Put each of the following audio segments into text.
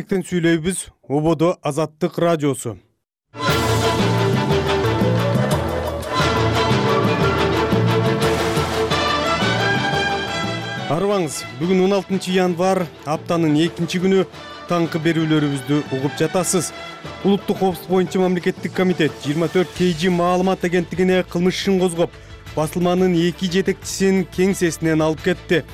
бишкектен сүйлөйбүз. Ободо азаттык радиосу. Арыбаңыз бүгүн он алтынчы январь аптанын экинчи күнү таңкы берүүлөрүбүздү угуп жатасыз. Улуттук коопсуздук боюнча мамлекеттик комитет жыйырма төрт kg маалымат агенттигине кылмыш ишин козгоп басылманын эки жетекчисин кеңсесинен алып кетти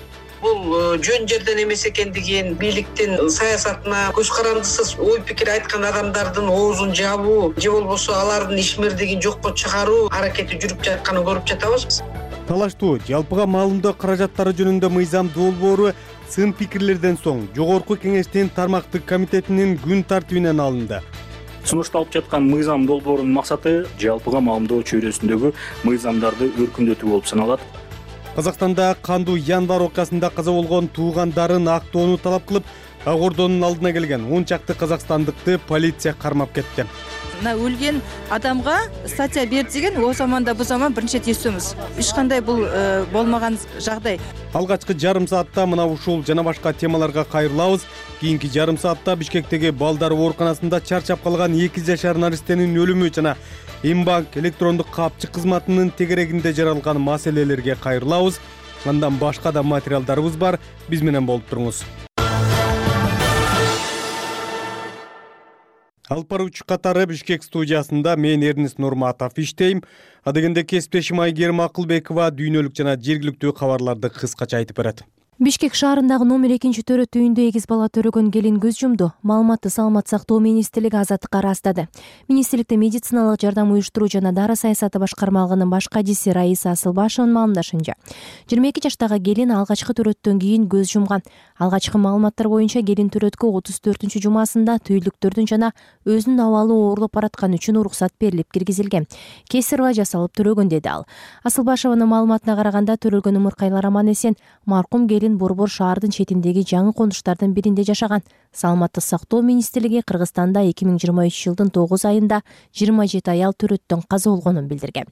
бул э, жөн жерден эмес экендигин бийликтин саясатына көз карандысыз ой пикир айткан адамдардын оозун жабуу же болбосо алардын ишмердигин жокко чыгаруу аракети жүрүп жатканын көрүп жатабыз талаштуу жалпыга маалымдоо каражаттары жөнүндө мыйзам долбоору сын пикирлерден соң жогорку кеңештин тармактык комитетинин күн тартибинен алынды. Сунушталып жаткан мыйзам долбоорунун максаты жалпыга маалымдоо чөйрөсүндөгү мыйзамдарды өркүндөтүү болуп саналат казакстанда кандуу январь окуясында каза болгон туугандарын актоону талап кылып ак ордонун алдына келген он чакты казакстандыкты полиция кармап кетти. Мына өлгөн адамга статья берди деген о заман да бу заман нече тесүүбүз эч кандай бул э, болмогон жагдай алгачкы жарым саатта мына ушул жана башка темаларга кайрылабыз. Кийинки жарым саатта бишкектеги балдар ооруканасында чарчап калган эки жашар наристенин өлүмү жана м банк электрондук капчык кызматынын тегерегинде жаралган маселелерге кайрылабыз. Андан башка да материалдарыбыз бар. Биз менен болуп туруңуз. Алып баруучу катары бишкек студиясында мен эрнист нурматов иштейм. Адегенде кесиптешим айгерим акылбекова дүйнөлүк жана жергиликтүү кабарларды кыскача айтып берет бишкек шаарындагы номер экинчи төрөт үйүндө эгиз бала төрөгөн келин көз жумду. Маалыматты саламаттык сактоо министрлиги азаттыкка ырастады. Министрликте медициналык жардам уюштуруу жана дары саясаты башкармалыгынын баш кадиси раиса асылбашеванын маалымдашынча жыйырма эки жаштагы келин алгачкы төрөттөн кийин көз жумган. Алгачкы маалыматтар боюнча келин төрөткө отуз төртүнчү жумасында түйүлдүктөрдүн жана өзүнүн абалы ооруп баратканы үчүн уруксат берилип киргизилген. Кесарево жасалып төрөгөн деди ал. Асылбашеванын маалыматына караганда төрөлгөн ымыркайлар аман эсен маркум келин борбор шаардын четиндеги жаңы конуштардын биринде жашаган саламаттык сактоо министрлиги кыргызстанда эки миң жыйырма үчүнчү жылдын тогуз айында жыйырма жети аял төрөттөн каза болгонун билдирген.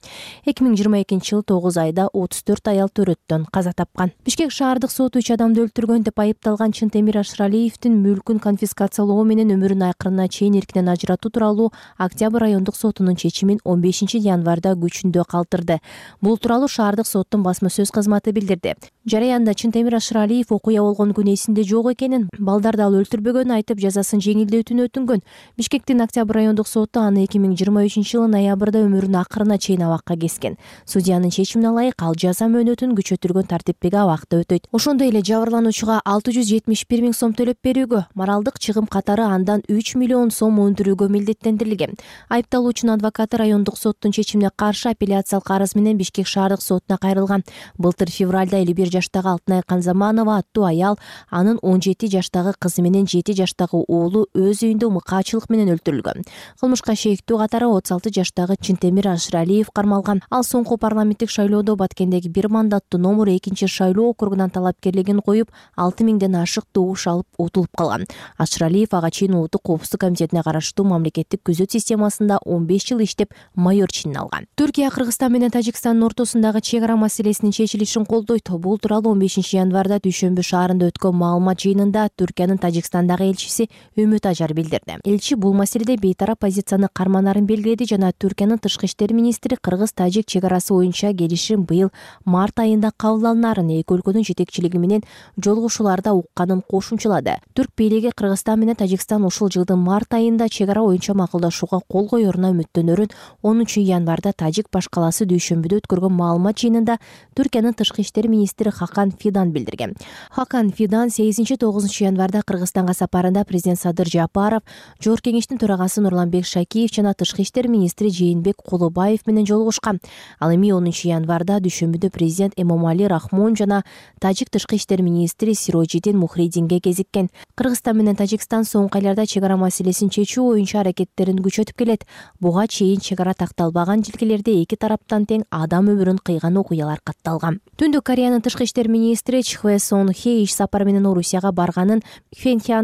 эки миң жыйырма экинчи жылы тогуз айда отуз төрт аял төрөттөн каза тапкан. Бишкек шаардык соту үч адамды өлтүргөн деп айыпталган чынтемир ашыралиевдин мүлкүн конфискациялоо менен өмүрүнүн акырына чейин эркинен ажыратуу тууралуу октябрь райондук сотунун чечимин он бешинчи январда күчүндө калтырды. Бул тууралуу шаардык соттун басма сөз кызматы билдирди. Жараянда чынтемир ашыралиев окуя болгон күнү эсинде жок экенин балдарды ал айтып жазасын жеңилдетүүнү өтүнгөн. Бишкектин октябрь райондук соту аны эки миң жыйырма үчүнчү жылы ноябрда өмүрүнүн акырына чейин абакка кескен. Судьянын чечимине ылайык ал жаза мөөнөтүн күчөтүлгөн тартиптеги абакта өтөйт. Ошондой эле жабырлануучуга алты жүз жетимиш бир миң сом төлөп берүүгө моралдык чыгым катары андан үч миллион сом өндүрүүгө милдеттендирилген. Айыпталуучунун адвокаты райондук соттун чечимине каршы аппеляциялык арыз менен бишкек шаардык сотуна кайрылган. Былтыр февралда элүү бир жаштагы алтынай канзаманова аттуу аял анын он жети жаштагы кызы менен жаштагы уулу өз үйүндө мыкаачылык менен өлтүрүлгөн. Кылмышка шектүү катары отуз алты жаштагы чынтемир ашыралиев кармалган. Ал соңку парламенттик шайлоодо баткендеги бир мандаттуу номер экинчи шайлоо округунан талапкерлигин коюп алты миңден ашык добуш алып утулуп калган. Ашыралиев ага чейин улуттук коопсуздук комитетине караштуу мамлекеттик күзөт системасында он беш жыл иштеп майор чинин алган. Түркия кыргызстан менен тажикстандын ортосундагы чек ара маселесинин чечилишин колдойт. Бул тууралуу он бешинчи январда дүйшөмбү шаарында өткөн маалымат жыйынында түркиянын тажикстандагы элчиси үмүт ажар билдирди. Элчи бул маселеде бейтарап позицияны карманарын белгиледи жана түркиянын тышкы иштер министри кыргыз тажик чек арасы боюнча келишим быйыл март айында кабыл алынаарын эки өлкөнүн жетекчилиги менен жолугушууларда укканын кошумчалады. Түрк бийлиги кыргызстан менен тажикстан ушул жылдын март айында чек ара боюнча макулдашууга кол коеруна үмүттөнөрүн онунчу январда тажик баш калаасы дүйшөмбүдө өткөргөн маалымат жыйынында түркиянын тышкы иштер министри хакан фидан билдирген. Хакан фидан сегизинчи тогузунчу январда кыргызстанга сапарында президент садыр жапаров жогорку кеңештин төрагасы нурланбек шакиев жана тышкы иштер министри жээнбек кулубаев менен жолугушкан. Ал эми онунчу январда дүйшөмбүдө президент эмомали рахмон жана тажик тышкы иштер министри сирожидин мухридинге кезиккен. Кыргызстан менен тажикстан соңку айларда чек ара маселесин чечүү боюнча аракеттерин күчөтүп келет. Буга чейин чек ара такталбаган жилкелерде эки тараптан тең адам өмүрүн кыйган окуялар катталган. Түндүк кореянын тышкы иштер министри чхве сон хе иш сапары менен орусияга барганын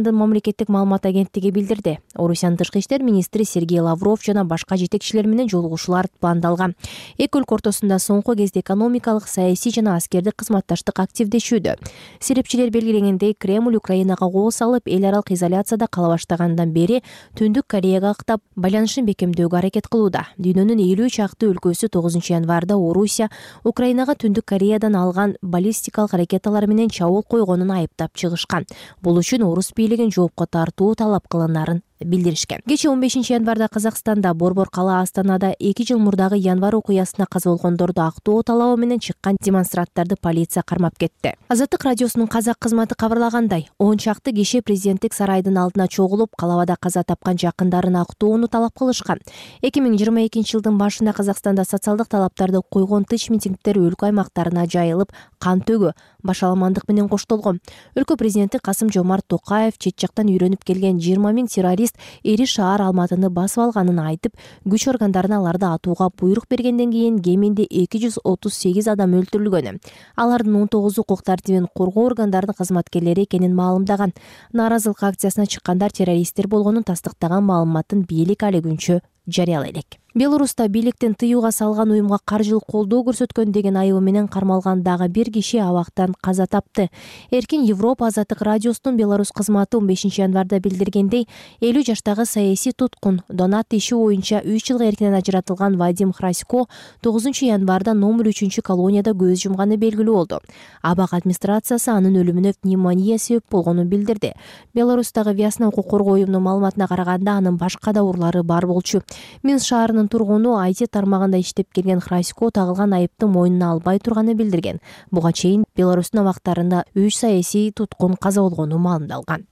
мамлекеттик маалымат агенттиги билдирди. Орусиянын тышкы иштер министри сергей лавров жана башка жетекчилер менен жолугушуулар пландалган. Эки өлкө ортосунда соңку кезде экономикалык саясий жана аскердик кызматташтык активдешүүдө. Серепчилер белгилегендей кремль украинага кол салып эл аралык изоляцияда кала баштагандан бери түндүк кореяга ыктап байланышын бекемдөөгө аракет кылууда. Дүйнөнүн элүү чакты өлкөсү тогузунчу январда орусия украинага түндүк кореядан алган баллистикалык ракеталар менен чабуул койгонун айыптап чыгышкан. Бул үчүн орус бийлигин жоопко тартуу талап кылынаарын билдиришкен. Кечээ он бешинчи январда казакстанда борбор калаа астанада эки жыл мурдагы январь окуясында каза болгондорду актоо талабы менен чыккан демонстранттарды полиция кармап кетти. Азаттык радиосунун казак кызматы кабарлагандай он чакты киши президенттик сарайдын алдына чогулуп калабада каза тапкан жакындарын актоону талап кылышкан. эки миң жыйырма экинчи жылдын башында казакстанда социалдык талаптарды койгон тыч митингдер өлкө аймактарына жайылып кан төгүү башаламандык менен коштолгон. Өлкө президенти касым жомарт токаев чет жактан үйрөнүп келген жыйырма миң террорист ири шаар алматыны басып алганын айтып күч органдарына аларды атууга буйрук бергенден кийин кеминде эки жүз отуз сегиз адам өлтүрүлгөн алардын он тогузу укук тартибин коргоо органдарынын кызматкерлери экенин маалымдаган. Нааразылык акциясына чыккандар террористтер болгонун тастыктаган маалыматын бийлик али күнчө жарыялай элек белоруста бийликтин тыюуга салган уюмга каржылык колдоо көрсөткөн деген айыбы менен кармалган дагы бир киши абактан каза тапты. Эркин европа азаттык радиосунун беларусь кызматы он бешинчи январда билдиргендей элүү жаштагы саясий туткун донат иши боюнча үч жылга эркинен ажыратылган вадим храсько тогузунчу январда номер үчүнчү колонияда көз жумганы белгилүү болду. Абак администрациясы анын өлүмүнө пневмония себеп болгонун билдирди. Беларустагы вясна укук коргоо уюмунун маалыматына караганда анын башка да урлары бар болчу. Минск шаарынын тургуну айти тармагында иштеп келген храсько тагылган айыпты мойнуна албай турганын билдирген. Буга чейин беларустун абактарында үч саясий туткун каза болгону маалымдалган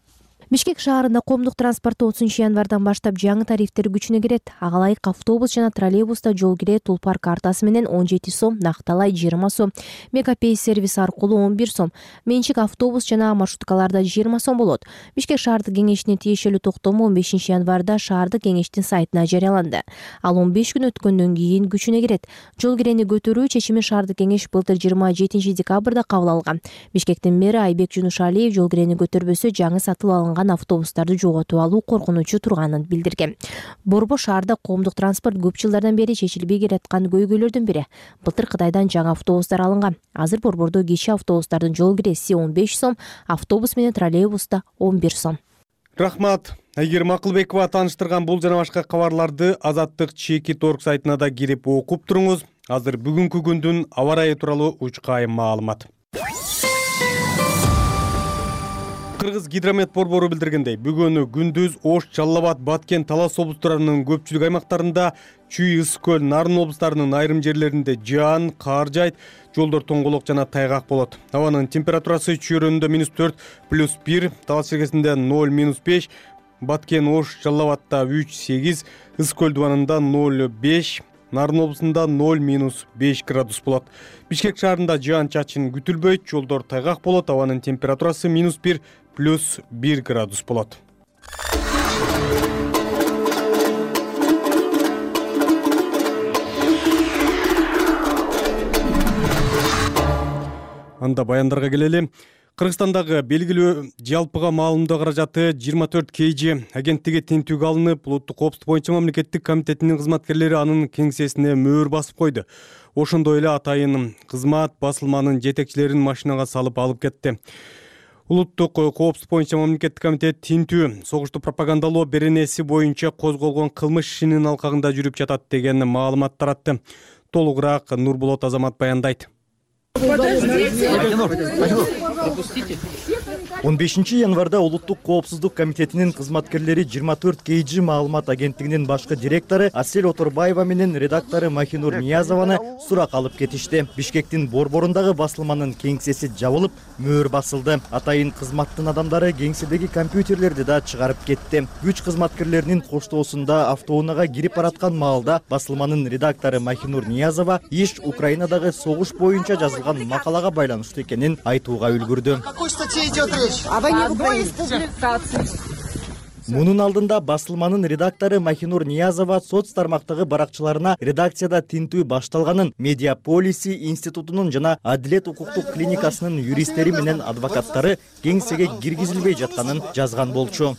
бишкек шаарында коомдук транспортто отузунчу январдан баштап жаңы тарифтер күчүнө кирет. Ага ылайык автобус жана троллейбуста жол кире тулпар картасы менен он жети сом накталай жыйырма сом. Мегапей сервис аркылуу он бир сом. Менчик автобус жана маршруткаларда жыйырма сом болот. Бишкек шаардык кеңешине тиешелүү токтому он бешинчи январда шаардык кеңештин сайтына жарыяланды. Ал он беш күн өткөндөн кийин күчүнө кирет. Жол кирени көтөрүү чечимин шаардык кеңеш былтыр жыйырма жетинчи декабрда кабыл алган. Бишкектин мэри айбек жунушалиев жол кирени көтөрбөсө жаңы сатып алынган автобустарды жоготуп алуу коркунучу турганын билдирген. Борбор шаарда коомдук транспорт көп жылдардан бери чечилбей келаткан көйгөйлөрдүн бири. Былтыр кытайдан жаңы автобустар алынган. Азыр борбордо кичи автобустардын жол киреси он беш сом автобус менен троллейбуста он бир сом. Рахмат. Айгерим акылбекова тааныштырган бул жана башка кабарларды азаттык чекит орг сайтына да кирип окуп туруңуз. Азыр бүгүнкү күндүн аба ырайы тууралуу учкайым маалымат кыргыз гидромет борбору билдиргендей бүгүнү күндүз ош жалал абад баткен талас облустарынын көпчүлүк аймактарында чүй ысык көл нарын облустарынын айрым жерлеринде жаан кар жаайт жолдор тоңголок жана тайгак болот. Абанын температурасы чүй районунда минус төрт плюс бир талас чергесинде ноль минус беш баткен ош жалал абадда үч сегиз ысык көл дубанында ноль беш нарын облусунда ноль минус беш градус болот. Бишкек шаарында жаан чачын күтүлбөйт жолдор тайгак болот абанын температурасы минус бир плюс бир градус болот. Анда баяндарга келели. Кыргызстандагы белгилүү жалпыга маалымдоо каражаты жыйырма төрт kg агенттиги тинтүүгө алынып улуттук коопсуздук боюнча мамлекеттик комитетинин кызматкерлери анын кеңсесине мөөр басып койду. Ошондой эле атайын кызмат басылманын жетекчилерин машинага салып алып кетти улуттук коопсуздук боюнча мамлекеттик комитет тинтүү согушту пропагандалоо беренеси боюнча козголгон кылмыш ишинин алкагында жүрүп жатат деген маалымат таратты. Толугураак нурболот азамат баяндайт он бешинчи январда улуттук коопсуздук комитетинин кызматкерлери жыйырма төрт kg маалымат агенттигинин башкы директору асель оторбаева менен редактору махинур ниязованы сурак алып кетишти. Бишкектин борборундагы басылманын кеңсеси жабылып мөөр басылды. Атайын кызматтын адамдары кеңседеги компьютерлерди да чыгарып кетти. Күч кызматкерлеринин коштоосунда автоунаага кирип бараткан маалда басылманын редактору махинур ниязова иш украинадагы согуш боюнча жазылган макалага байланыштуу экенин айтууга үлгүрдү. Какой статье идет речь об одной из публикаций мунун алдында басылманын редактору махинур ниязова соц тармактагы баракчыларына редакцияда тинтүү башталганын медиа полиси институтунун жана адилет укуктук клиникасынын юристтери менен адвокаттары кеңсеге киргизилбей жатканын жазган болчу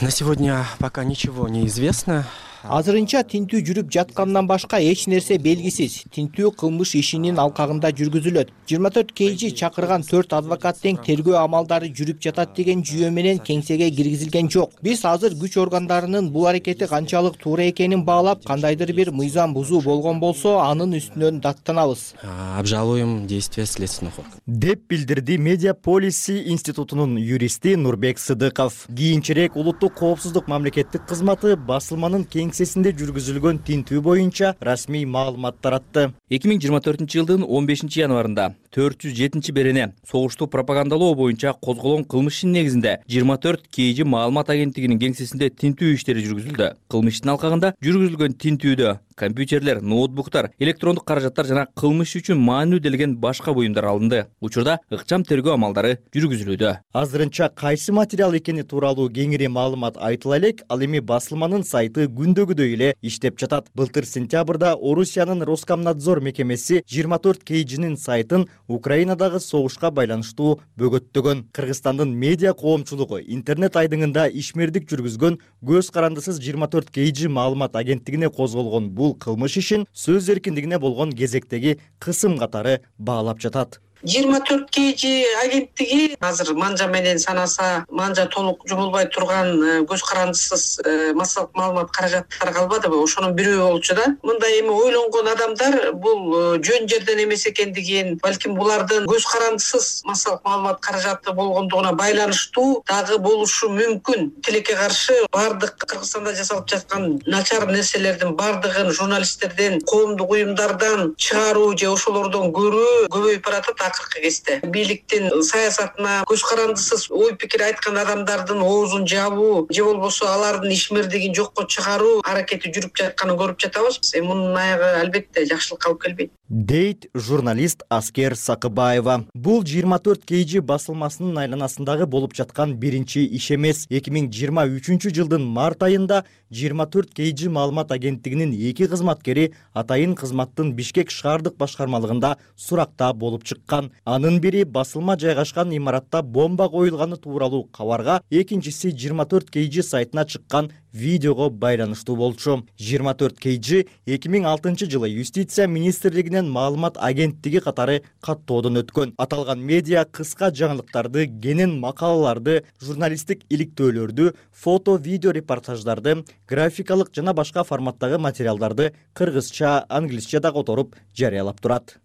на сегодня пока ничего не известно азырынча тинтүү жүрүп жатканынан башка эч нерсе белгисиз. Тинтүү кылмыш ишинин алкагында жүргүзүлөт. Жыйырма төрт kg чакырган төрт адвокат тең тергөө амалдары жүрүп жатат деген жүйө менен кеңсеге киргизилген жок. Биз азыр күч органдарынын бул аракети канчалык туура экенин баалап кандайдыр бир мыйзам бузуу болгон болсо анын үстүнөн даттанабыз. Обжалуем действия следственных органов. Деп билдирди медиа полиси институтунун юристи нурбек сыдыков. Кийинчерээк улуттук коопсуздук мамлекеттик кызматы басылманын жүргүзүлгөн тинтүү боюнча расмий маалымат таратты. Эки миң жыйырма төртүнчү жылдын он бешинчи январында төрт жүз жетинчи берене согушту пропагандалоо боюнча козголгон кылмыш ишинин негизинде жыйырма төрт kg маалымат агенттигинин кеңсесинде тинтүү иштери жүргүзүлдү. Кылмыш иштин алкагында жүргүзүлгөн тинтүүдө компьютерлер ноутбуктар электрондук каражаттар жана кылмыш үчүн маанилүү делген башка буюмдар алынды. Учурда ыкчам тергөө амалдары жүргүзүлүүдө. Азырынча кайсы материал экени тууралуу кеңири маалымат айтыла элек ал эми басылманын сайты эле иштеп жатат. Былтыр сентябрда орусиянын роскомнадзор мекемеси жыйырма төрт kgнин сайтын украинадагы согушка байланыштуу бөгөттөгөн. Кыргызстандын медиа коомчулугу интернет айдыңында ишмердик жүргүзгөн көз карандысыз жыйырма төрт kg маалымат агенттигине козголгон бул кылмыш ишин сөз эркиндигине болгон кезектеги кысым катары баалап жатат жыйырма төрт kg агенттиги азыр манжа менен санаса манжа толук жумулбай турган э, көз карандысыз э, массалык маалымат каражаттары калбадыбы ошонун бирөө болчу да. Мындай эми ойлонгон адамдар бул э, жөн жерден эмес экендигин балким булардын көз карандысыз массалык маалымат каражаты болгондугуна байланыштуу дагы болушу мүмкүн. Тилекке каршы баардык кыргызстанда жасалып жаткан начар нерселердин баардыгын журналисттерден коомдук уюмдардан чыгаруу же ошолордон көрүү көбөйүп баратат акыркы кезде бийликтин саясатына көз карандысыз ой пикир айткан адамдардын оозун жабуу же болбосо алардын ишмердигин жокко чыгаруу аракети жүрүп жатканын көрүп жатабыз. Эми мунун аягы албетте жакшылыкка алып келбейт. Дейт журналист аскер сакыбаева. Бул жыйырма төрт kg басылмасынын айланасындагы болуп жаткан биринчи иш эмес. Эки миң жыйырма үчүнчү жылдын март айында жыйырма төрт kg маалымат агенттигинин эки кызматкери атайын кызматтын бишкек шаардык башкармалыгында суракта болуп чыккан анын бири басылма жайгашкан имаратта бомба коюлганы тууралуу кабарга экинчиси жыйырма төрт kg сайтына чыккан видеого байланыштуу болчу. жыйырма төрт kg эки миң алтынчы жылы юстиция министрлигинин маалымат агенттиги катары каттоодон өткөн. Аталган медиа кыска жаңылыктарды кенен макалаларды журналисттик иликтөөлөрдү фото видео репортаждарды графикалык жана башка форматтагы материалдарды кыргызча англисче да которуп жарыялап турат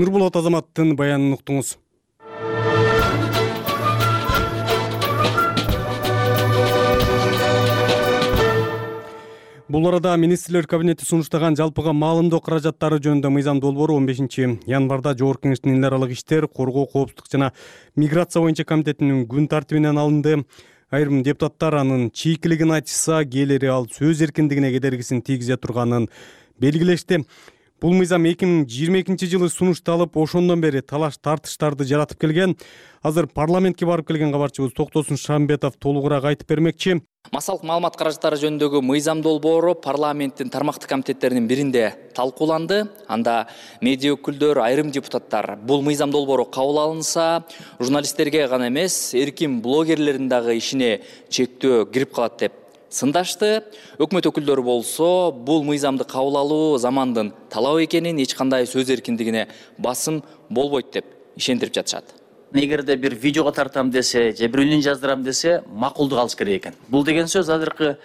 нурболот азаматтын баянын уктуңуз. Бул арада министрлер кабинети сунуштаган жалпыга маалымдоо каражаттары жөнүндө мыйзам долбоору он бешинчи январда жогорку кеңештин эл аралык иштер коргоо коопсуздук жана миграция боюнча комитетинин күн тартибинен алынды. Айрым депутаттар анын чийкилигин айтышса кээдеleri ал сөз эркиндигине кедергисин тийгизе турганын белгилешти бул мыйзам эки миң жыйырма экинчи жылы сунушталып ошондон бери талаш тартыштарды жаратып келген. Азыр парламентке барып келген кабарчыбыз токтосун шамбетов толугураак айтып бермекчи. Массалык маалымат каражаттары жөнүндөгү мыйзам долбоору парламенттин тармактык комитеттеринин биринде талкууланды. Анда медиа өкүлдөр айрым депутаттар. Бул мыйзам долбоору кабыл алынса журналисттерге гана эмес эркин блогерлердин дагы ишине чектөө кирип калат деп сындашты. Өкмөт өкүлдөрү болсо бул мыйзамды кабыл алуу замандын талабы экенин эч кандай сөз эркиндигине басым болбойт деп ишендирип жатышат. Эгерде бир видеого тартам десе же бир өлең жаздырам десе макулдук алыш керек экен. Бул деген сөз азыркы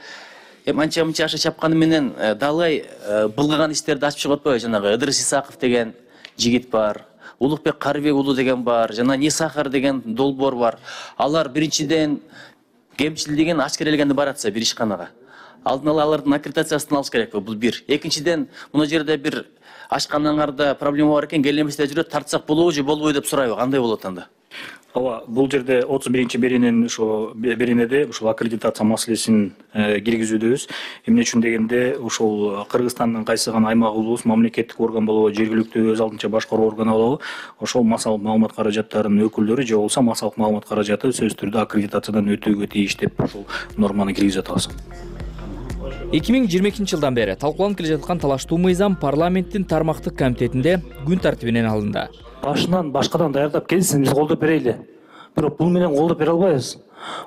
эми анча мынча аша чапканы менен э, далай э, былгаган иштерди ачып чыгып атпайбы. Жанагы ыдырыс исаков деген жигит бар улукбек карыбек уулу деген бар жана несахар деген долбоор бар. Алар биринчиден кемчилдигин ачкерелегенде баратса бир ишканага. Алдын ала алардын аккредитациясын алыш керекпи бул бир. Экинчиден мына жерде бир ашканаңарда проблема бар экен келе эместе жүрөт тартсак болобу же болбойбу деп сурайбы кандай болот анда ооба бул жерде отуз биринчи берененин ошо беренеде ушул аккредитация маселесин э, киргизүүдөбүз эмне үчүн дегенде ушул кыргызстандын кайсы гана аймагы болобуз мамлекеттик орган болобу жергиликтүү өз алдынча башкаруу органы болобу ошол массалык маалымат каражаттарынын өкүлдөрү же болбосо массалык маалымат каражаты сөзсүз түрдө аккредитациядан өтүүгө тийиш деп ушул норманы киргизип атабыз. Эки миң жыйырма экинчи жылдан бери талкууланып келе жаткан талаштуу мыйзам парламенттин тармактык комитетинде күн тартибинен алынды башынан башкадан даярдап келсин биз колдоп берели бирок бул менен колдоп бере албайбыз.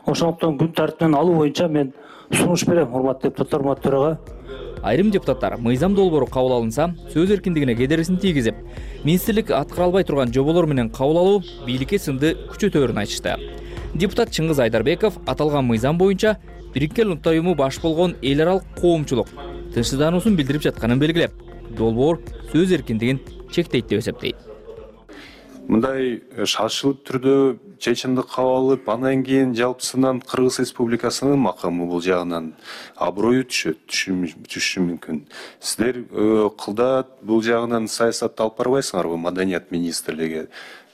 Ошондуктан күн тартибинен алуу боюнча мен сунуш берем урматтуу депутаттар урматтуу төрага. Айрым депутаттар мыйзам долбоору кабыл алынса сөз эркиндигине кедергисин тийгизип министрлик аткара албай турган жоболор менен кабыл алуу бийликке сынды күчөтөөрүн айтышты. Депутат чыңгыз айдарбеков аталган мыйзам боюнча бириккен улуттар уюму баш болгон эл аралык коомчулук тынчсыздануусун билдирип жатканын белгилеп долбоор сөз эркиндигин чектейт деп эсептейт мындай э, шашылып түрдө чечимди кабыл алып андан кийин жалпысынан кыргыз республикасынын макамы бул жагынан аброю түшөт түшүшү мүмкүн. Сиздер э, кылдат бул жагынан саясатты алып барбайсыңарбы маданият министрлиги.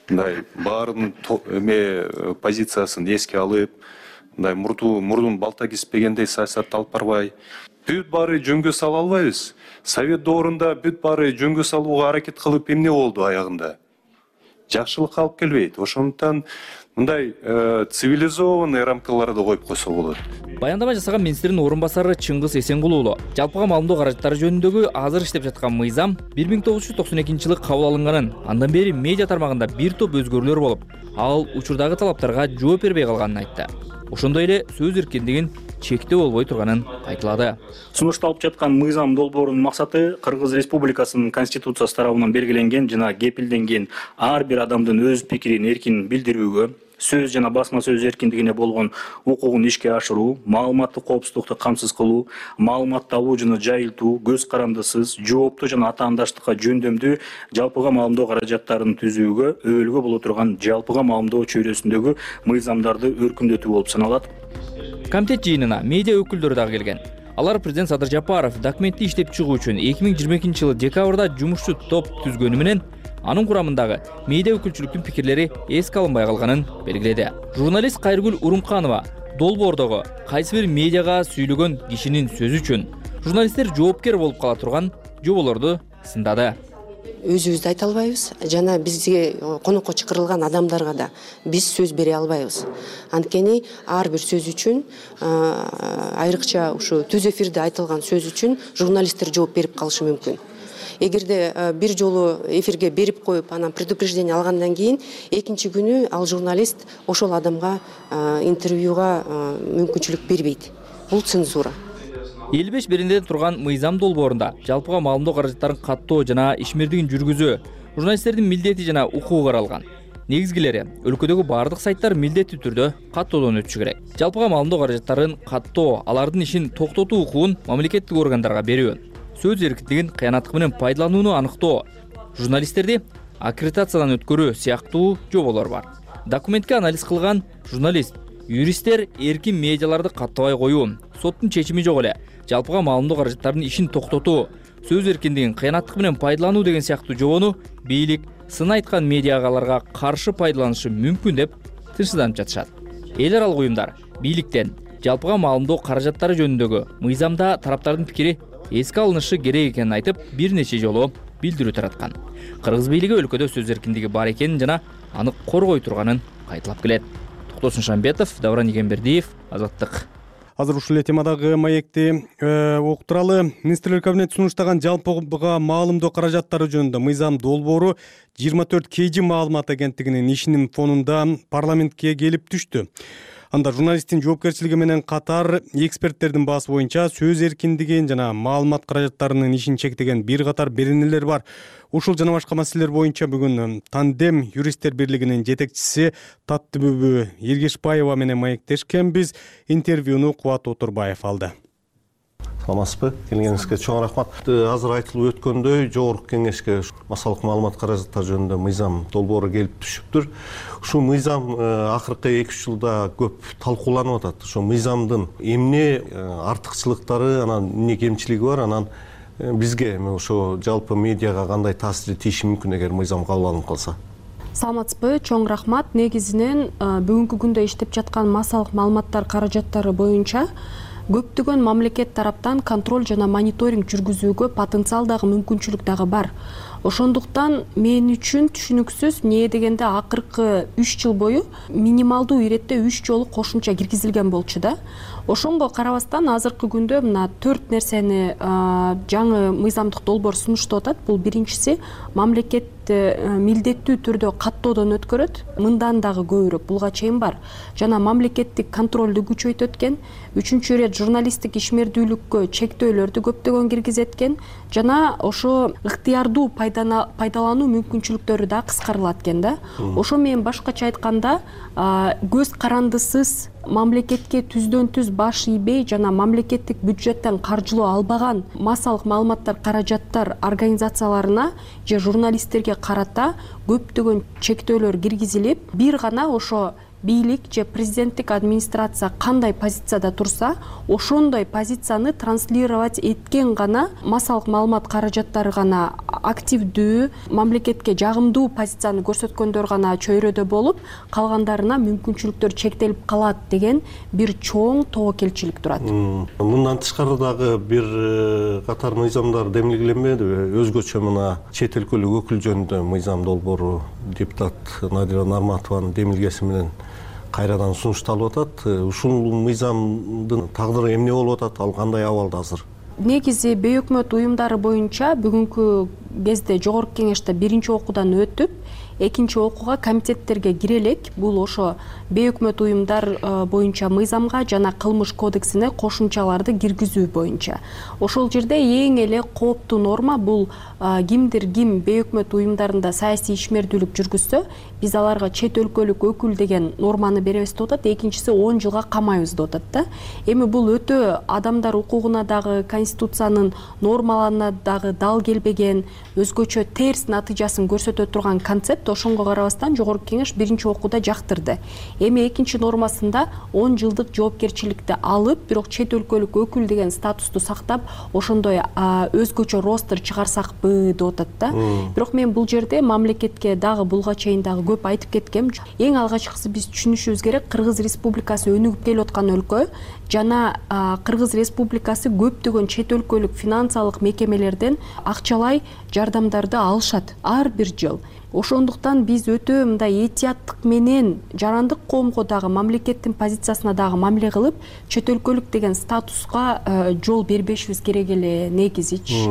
Мындай баарынын эме э, позициясын эске алып мындай мурду мурдун балта кеспегендей саясатты алып барбай. Бүт баары жөнгө сала албайбыз. Совет доорунда бүт баары жөнгө салууга аракет кылып эмне болду аягында жакшылыкка алып келбейт. Ошондуктан мындай э, цивилизованный рамкаларды коюп койсо болот. Баяндама жасаган министрдин орун басары чыңгыз эсенгул уулу жалпыга маалымдоо каражаттары жөнүндөгү азыр иштеп жаткан мыйзам бир миң тогуз жүз токсон экинчи жылы кабыл алынганын андан бери медиа тармагында бир топ өзгөрүүлөр болуп ал учурдагы талаптарга жооп бербей калганын айтты ошондой эле сөз эркиндигин чектөө болбой турганын кайталады сунушталып жаткан мыйзам долбоорунун максаты кыргыз республикасынын конституциясы тарабынан белгиленген жана кепилденген ар бир адамдын өз пикирин эркин билдирүүгө сөз жана басма сөз эркиндигине болгон укугун ишке ашыруу маалыматтык коопсуздукту камсыз кылуу маалыматты алуу жана жайылтуу көз карандысыз жооптуу жана атаандаштыкка жөндөмдүү жалпыга маалымдоо каражаттарын түзүүгө өбөлгө боло турган жалпыга маалымдоо чөйрөсүндөгү мыйзамдарды өркүндөтүү болуп саналат. Комитет жыйынына медиа өкүлдөрү дагы келген. Алар президент садыр жапаров документти иштеп чыгуу үчүн эки миң жыйырма экинчи жылы декабрда жумушчу топ түзгөнү менен анын курамындагы медиа өкүлчүлүктүн пикирлери эске алынбай калганын белгиледи. Журналист кайргүл урунканова долбоордогу кайсы бир медиага сүйлөгөн кишинин сөзү үчүн журналисттер жоопкер болуп кала турган жоболорду сындады. Өзүбүз айта албайбыз. Жана бизге конокко чакырылган адамдарга да биз сөз бере албайбыз. Анткени ар бир сөз үчүн айрыкча ушу түз эфирде айтылган сөз үчүн журналисттер жооп берип калышы мүмкүн эгерде э, бир жолу эфирге берип коюп анан предупреждение алгандан кийин экинчи күнү ал журналист ошол адамга э, интервьюга э, мүмкүнчүлүк бербейт. Бул цензура. Элүү беш беренеден турган мыйзам долбоорунда жалпыга маалымдоо каражаттарын каттоо жана ишмердигин жүргүзүү журналисттердин милдети жана укугу каралган. Негизгилери өлкөдөгү баардык сайттар милдеттүү түрдө каттоодон өтүшү керек. Жалпыга маалымдоо каражаттарын каттоо алардын ишин токтотуу укугун мамлекеттик органдарга берүү сөз эркиндигин кыянаттык менен пайдаланууну аныктоо. Журналисттерди аккредитациядан өткөрүү сыяктуу жоболор бар. Документке анализ кылган журналист юристтер эркин медиаларды каттабай коюу. Соттун чечими жок эле. Жалпыга маалымдоо каражаттарынын ишин токтотуу сөз эркиндигин кыянаттык менен пайдалануу деген сыяктуу жобону бийлик сын айткан медиаларга каршы пайдаланышы мүмкүн деп тынчсызданып жатышат. Эл аралык уюмдар бийликтен жалпыга маалымдоо каражаттары жөнүндөгү мыйзамда тараптардын пикири эске алынышы керек экенин айтып бир нече жолу билдирүү тараткан. Кыргыз бийлиги өлкөдө сөз эркиндиги бар экенин жана аны коргой турганын кайталап келет. Токтосун шамбетов давран игембердиев азаттык. Азыр ушул эле темадагы маекти э, уктуралы министрлер кабинети сунуштаган жалпыга маалымдоо каражаттары жөнүндө мыйзам долбоору жыйырма төрт kg маалымат агенттигинин ишинин фонунда парламентке келип түштү анда журналисттин жоопкерчилиги менен катар эксперттердин баасы боюнча сөз эркиндигин жана маалымат каражаттарынын ишин чектеген бир катар беренелер бар. Ушул жана башка маселелер боюнча бүгүн тандем юристтер бирлигинин жетекчиси таттыбүбү эргешбаева менен маектешкенбиз интервьюну кубат отурбаев алды саламатсызбы келгениңизге чоң рахмат. Э, азыр айтылып өткөндөй жогорку кеңешке массалык маалымат каражаттары жөнүндө мыйзам долбоору келип түшүптүр. Ушул мыйзам э, акыркы эки үч жылда көп талкууланып атат. Ошол мыйзамдын эмне э, артыкчылыктары анан эмне кемчилиги бар анан бизге эми ошо жалпы медиага кандай таасири тийиши мүмкүн эгер мыйзам кабыл алынып калса? Саламатсызбы? Чоң рахмат. Негизинен бүгүнкү күндө иштеп жаткан массалык маалыматтар каражаттары боюнча көптөгөн мамлекет тараптан контроль жана мониторинг жүргүзүүгө потенциалдагы мүмкүнчүлүк дагы бар ошондуктан мен үчүн түшүнүксүз эмне дегенде акыркы үч жыл бою минималдуу иретте үч жолу кошумча киргизилген болчу да. Ошонго карабастан азыркы күндө мына төрт нерсени жаңы мыйзамдык долбоор сунуштап атат. Бул биринчиси мамлекет милдеттүү түрдө каттоодон өткөрөт. Мындан дагы көбүрөөк буга чейин бар. Жана мамлекеттик контролду күчөйтөт экен. Үчүнчү ирет журналисттик ишмердүүлүккө чектөөлөрдү көптөгөн киргизет экен жана ошо ыктыярдуу пайдалануу мүмкүнчүлүктөрү дагы кыскарылат экен да. Ошо менен башкача айтканда көз карандысыз мамлекетке түздөн түз баш ийбей жана мамлекеттик бюджеттен каржылоо албаган массалык маалыматтар каражаттар организацияларына же журналисттерге карата көптөгөн чектөөлөр киргизилип бир гана ошо бийлик же президенттик администрация кандай позицияда турса ошондой позицияны транслировать эткен гана массалык маалымат каражаттары гана активдүү мамлекетке жагымдуу позицияны көрсөткөндөр гана чөйрөдө болуп калгандарына мүмкүнчүлүктөр чектелип калат деген бир чоң тобокелчилик турат. Мындан тышкары дагы бир э, катар мыйзамдар демилгеленбедиби өзгөчө мына чет өлкөлүк өкүл жөнүндө мыйзам долбоору депутат надира нарматованын демилгеси менен кайрадан сунушталып атат. Э, ушул мыйзамдын тагдыры эмне болуп атат? Ал кандай абалда азыр? Негизи бейөкмөт уюмдары боюнча бүгүнкү кезде жогорку кеңеште биринчи окуудан өтүп экинчи окууга комитеттерге кире элек бул ошо бейөкмөт уюмдар э, боюнча мыйзамга жана кылмыш кодексине кошумчаларды киргизүү боюнча. Ошол жерде эң эле кооптуу норма бул э, кимдир ким бейөкмөт уюмдарында саясий ишмердүүлүк жүргүзсө биз аларга чет өлкөлүк өкүл деген норманы беребиз деп атат. Экинчиси он жылга камайбыз деп атат да. Эми бул өтө адамдар укугуна дагы конституциянын нормаларына дагы дал келбеген өзгөчө терс натыйжасын көрсөтө турган концепт ошонго карабастан жогорку кеңеш биринчи окууда жактырды. Эми экинчи нормасында он жылдык жоопкерчиликти алып бирок чет өлкөлүк өкүл деген статусту сактап ошондой өзгөчө ростр чыгарсакпы деп атат да бирок мен бул жерде мамлекетке дагы буга чейин дагы көп айтып кеткем. Эң алгачкысы биз түшүнүшүбүз керек кыргыз республикасы өнүгүп келип аткан өлкө жана кыргыз республикасы көптөгөн чет өлкөлүк финансылык мекемелерден акчалай жардамдарды алышат ар бир жыл ошондуктан биз өтө мындай этияттык менен жарандык коомго дагы мамлекеттин позициясына дагы мамиле кылып чет өлкөлүк деген статуска э, жол бербешибиз керек эле негизичи?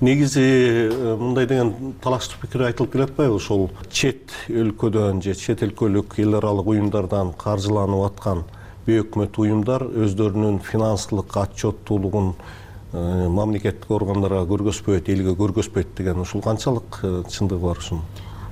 Негизи э, мындай деген талаштуу пикир айтылып келатпайбы ошол чет өлкөдөн же чет өлкөлүк эл аралык уюмдардан каржыланып аткан бейөкмөт уюмдар өздөрүнүн финансылык отчеттуулугун мамлекеттик органдарга көргөзбөйт элге көргөзбөйт деген ушул канчалык э, чындыгы бар ушунун?